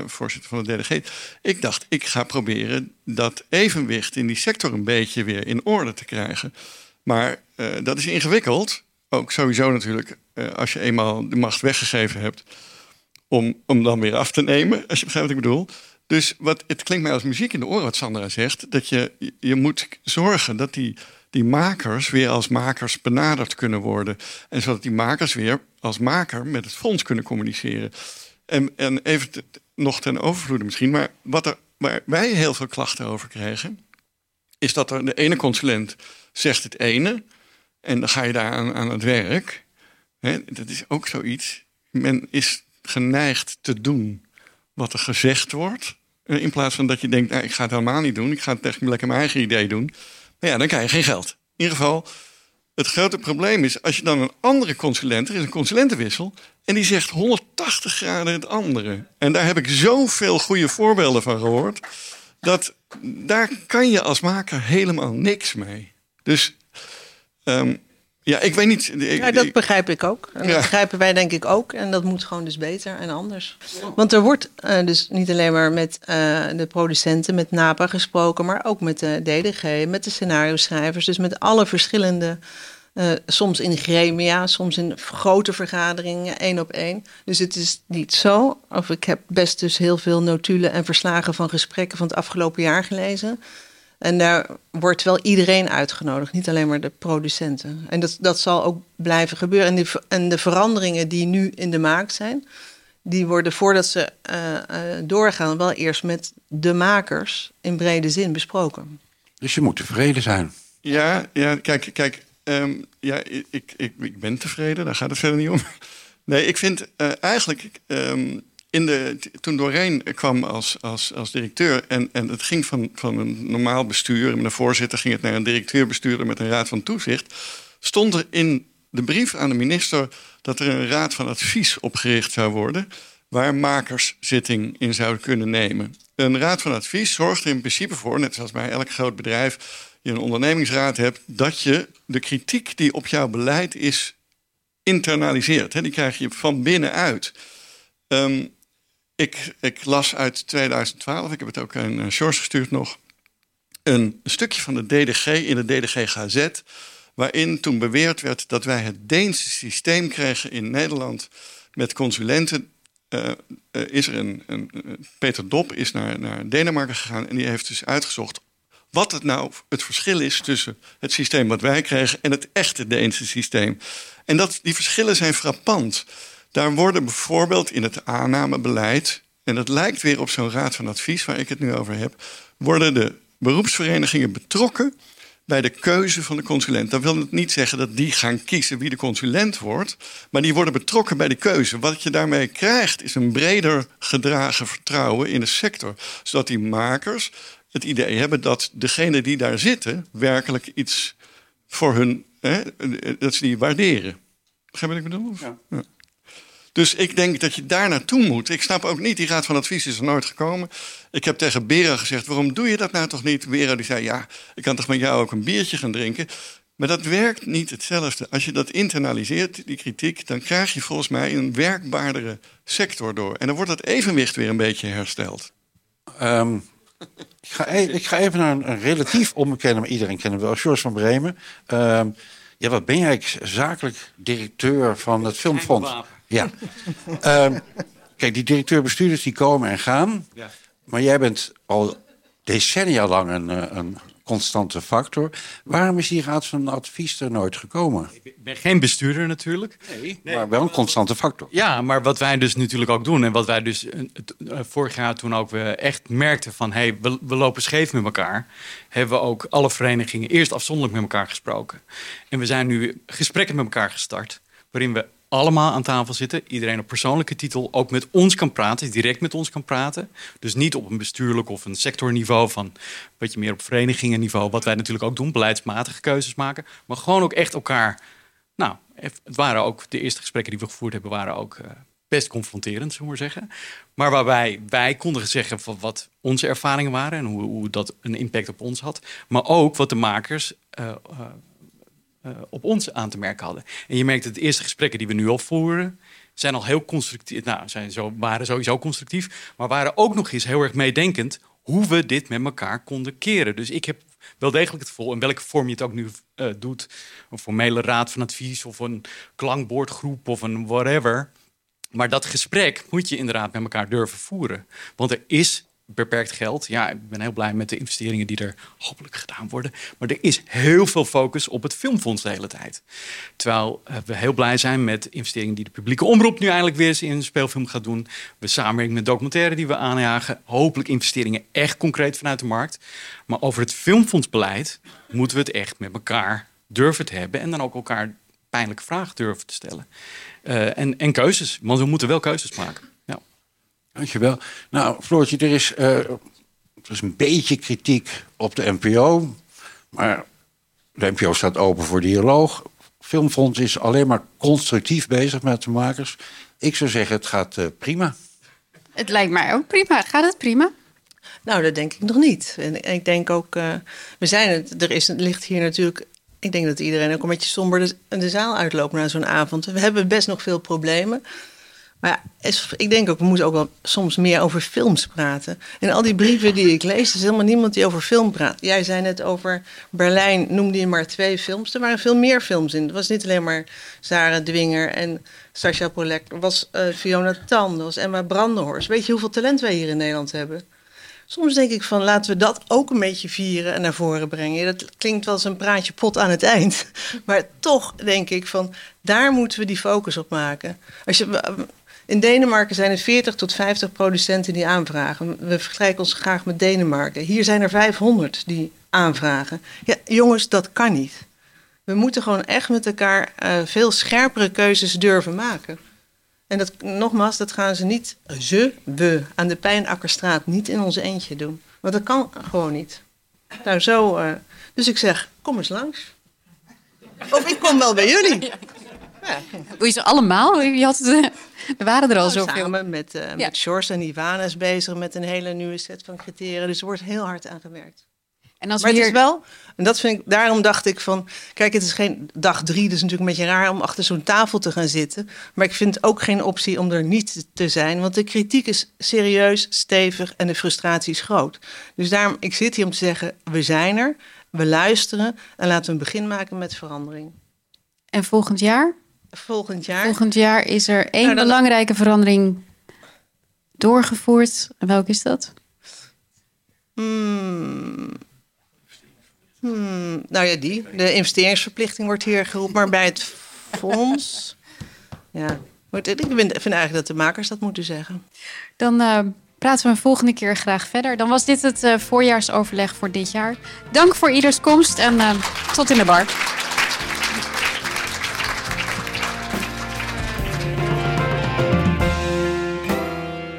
voorzitter van de DDG... ik dacht, ik ga proberen dat evenwicht in die sector een beetje weer in orde te krijgen. Maar dat is ingewikkeld. Ook sowieso natuurlijk, als je eenmaal de macht weggegeven hebt... om, om dan weer af te nemen, als je begrijpt wat ik bedoel. Dus wat, het klinkt mij als muziek in de oren wat Sandra zegt... dat je, je moet zorgen dat die, die makers weer als makers benaderd kunnen worden. En zodat die makers weer als maker met het fonds kunnen communiceren. En, en even nog ten overvloede misschien... maar wat er, waar wij heel veel klachten over kregen... is dat er de ene consulent zegt het ene... en dan ga je daar aan, aan het werk... Dat is ook zoiets. Men is geneigd te doen wat er gezegd wordt. eh, In plaats van dat je denkt, nou, ik ga het helemaal niet doen. Ik ga het echt lekker mijn eigen idee doen. Maar ja, dan krijg je geen geld. In ieder geval, het grote probleem is... als je dan een andere consulent... er is een consulentenwissel... en die zegt 180 graden het andere. En daar heb ik zoveel goede voorbeelden van gehoord... dat daar kan je als maker helemaal niks mee. Dus ehm, ja, ik weet niet... ik- Ja, dat begrijp ik ook. En Ja. dat begrijpen wij denk ik ook. En dat moet gewoon dus beter en anders. Want er wordt eh, dus niet alleen maar met eh, de producenten, met NAPA gesproken, maar ook met de DDG, met de scenario-schrijvers. Dus met alle verschillende, eh, soms in gremia, soms in grote vergaderingen, één op één. Dus het is niet zo, of ik heb best dus heel veel notulen en verslagen van gesprekken van het afgelopen jaar gelezen. En daar wordt wel iedereen uitgenodigd, niet alleen maar de producenten. En dat, dat zal ook blijven gebeuren. En, die, en de veranderingen die nu in de maak zijn, die worden voordat ze eh, eh, doorgaan, wel eerst met de makers in brede zin besproken. Dus je moet tevreden zijn. Ja, ja kijk, kijk ehm, ja, ik, ik, ik, ik ben tevreden, daar gaat het verder niet om. Nee, ik vind eh, eigenlijk, ehm, toen Doreen kwam als, als, als directeur... en, en het ging van, van een normaal bestuur, met een voorzitter... ging het naar een directeur-bestuurder met een raad van toezicht... stond er in de brief aan de minister dat er een raad van advies opgericht zou worden... waar makers zitting in zouden kunnen nemen. Een raad van advies zorgt er in principe voor, net zoals bij elk groot bedrijf... je een ondernemingsraad hebt, dat je de kritiek die op jouw beleid is internaliseert. Die krijg je van binnenuit. Ehm, ik, ik las uit 2012, ik heb het ook aan uh, George gestuurd nog... een stukje van de DDG in de DDG Gazet... waarin toen beweerd werd dat wij het Deense systeem kregen in Nederland... met consulenten uh, uh, is er een, een, Peter Dop is naar, naar Denemarken gegaan en die heeft dus uitgezocht wat het nou het verschil is tussen het systeem wat wij kregen en het echte Deense systeem. En dat, die verschillen zijn frappant. Daar worden bijvoorbeeld in het aannamebeleid, en dat lijkt weer op zo'n raad van advies waar ik het nu over heb, worden de beroepsverenigingen betrokken bij de keuze van de consulent. Dat wil het niet zeggen dat die gaan kiezen wie de consulent wordt, maar die worden betrokken bij de keuze. Wat je daarmee krijgt is een breder gedragen vertrouwen in de sector, zodat die makers het idee hebben dat degene die daar zitten werkelijk iets voor hun, hè, dat ze die waarderen. Begrijp je wat ik bedoel? Ja. Ja. Dus ik denk dat je daar naartoe moet. Ik snap ook niet, die raad van advies is er nooit gekomen. Ik heb tegen Bera gezegd, waarom doe je dat nou toch niet? Bera die zei, ja, ik kan toch met jou ook een biertje gaan drinken. Maar dat werkt niet hetzelfde. Als je dat internaliseert, die kritiek, dan krijg je volgens mij een werkbaardere sector door. En dan wordt dat evenwicht weer een beetje hersteld. Um, ik, ga even, ik ga even naar een, een relatief onbekende, maar iedereen kent hem wel, George van Bremen. Um, ja, wat ben jij zakelijk directeur van het Filmfonds? Ja. um, kijk, die directeur-bestuurders die komen en gaan. Ja. Maar jij bent al decennia lang een, een constante factor. Waarom is die raad van advies er nooit gekomen? Ik ben geen bestuurder natuurlijk. Nee, nee, maar wel een constante factor. Ja, maar wat wij dus natuurlijk ook doen... en wat wij dus uh, vorig jaar toen ook we echt merkten van... hé, hey, we, we, lopen scheef met elkaar... hebben we ook alle verenigingen eerst afzonderlijk met elkaar gesproken. En we zijn nu gesprekken met elkaar gestart... waarin we allemaal aan tafel zitten. Iedereen op persoonlijke titel ook met ons kan praten, direct met ons kan praten. Dus niet op een bestuurlijk of een sectorniveau van wat je meer op verenigingenniveau, wat wij natuurlijk ook doen, beleidsmatige keuzes maken. Maar gewoon ook echt elkaar. Nou, het waren ook de eerste gesprekken die we gevoerd hebben, waren ook uh, best confronterend, zullen we maar zeggen. Maar waarbij wij konden zeggen van wat onze ervaringen waren en hoe, hoe dat een impact op ons had. Maar ook wat de makers. Uh, uh, eh, op ons aan te merken hadden. En je merkt dat de eerste gesprekken die we nu al voeren, zijn al heel constructief. Nou, zijn zo, waren sowieso constructief, maar waren ook nog eens heel erg meedenkend hoe we dit met elkaar konden keren. Dus ik heb wel degelijk het gevoel, in welke vorm je het ook nu eh, doet, een formele raad van advies of een klankbordgroep of een whatever. Maar dat gesprek moet je inderdaad met elkaar durven voeren. Want er is beperkt geld. Ja, ik ben heel blij met de investeringen die er hopelijk gedaan worden. Maar er is heel veel focus op het filmfonds de hele tijd. Terwijl eh, we heel blij zijn met investeringen die de publieke omroep nu eindelijk weer eens in een speelfilm gaat doen. We samenwerken met documentaire die we aanjagen. Hopelijk investeringen echt concreet vanuit de markt. Maar over het filmfondsbeleid moeten we het echt met elkaar durven te hebben. En dan ook elkaar pijnlijke vragen durven te stellen. Uh, en, en keuzes, want we moeten wel keuzes maken. Dankjewel. Nou, Floortje, er is, uh, er is een beetje kritiek op de NPO. Maar de NPO staat open voor dialoog. Filmfonds is alleen maar constructief bezig met de makers. Ik zou zeggen, het gaat uh, prima. Het lijkt mij ook prima. Gaat het prima? Nou, dat denk ik nog niet. En ik denk ook, uh, we zijn het, er is, ligt hier natuurlijk ik denk dat iedereen ook een beetje somber de, de zaal uitloopt na zo'n avond. We hebben best nog veel problemen. Maar ja, ik denk ook, we moeten ook wel soms meer over films praten. En al die brieven die ik lees, is helemaal niemand die over film praat. Jij zei net over Berlijn, noemde je maar twee films. Er waren veel meer films in. Het was niet alleen maar Sarah Dwinger en Sascha Polek. Er was uh, Fiona Tan, er was Emma Brandenhorst. Weet je hoeveel talent wij hier in Nederland hebben? Soms denk ik van laten we dat ook een beetje vieren en naar voren brengen. Dat klinkt wel als een praatje pot aan het eind. [laughs] Maar toch denk ik van daar moeten we die focus op maken. Als je, in Denemarken zijn er 40 tot 50 producenten die aanvragen. We vergelijken ons graag met Denemarken. Hier zijn er 500 die aanvragen. Ja, jongens, dat kan niet. We moeten gewoon echt met elkaar uh, veel scherpere keuzes durven maken. En dat, nogmaals, dat gaan ze niet, ze, we, aan de Pijnakkerstraat niet in onze eentje doen. Want dat kan gewoon niet. Nou, zo. Uh, dus ik zeg, kom eens langs. Of ik kom wel bij jullie. Doe je ze allemaal? Je had het, uh, er waren er al nou, zoveel. Samen met, uh, met Sjors en Ivana is bezig met een hele nieuwe set van criteria. Dus er wordt heel hard aan gewerkt. En als maar hier... het is wel, en dat vind ik, daarom dacht ik van, kijk, het is geen dag drie, dus natuurlijk een beetje raar om achter zo'n tafel te gaan zitten. Maar ik vind ook geen optie om er niet te zijn, want de kritiek is serieus, stevig en de frustratie is groot. Dus daarom, ik zit hier om te zeggen, we zijn er, we luisteren en laten we een begin maken met verandering. En volgend jaar? Volgend jaar? Volgend jaar is er één Nou, dan- belangrijke verandering doorgevoerd. En welke is dat? Hmm. Hmm, nou ja, die. De investeringsverplichting wordt hier geroepen, maar bij het fonds. [laughs] Ja, ik vind, vind eigenlijk dat de makers dat moeten zeggen. Dan eh, praten we een volgende keer graag verder. Dan was dit het eh, voorjaarsoverleg voor dit jaar. Dank voor ieders komst en eh, tot in de bar.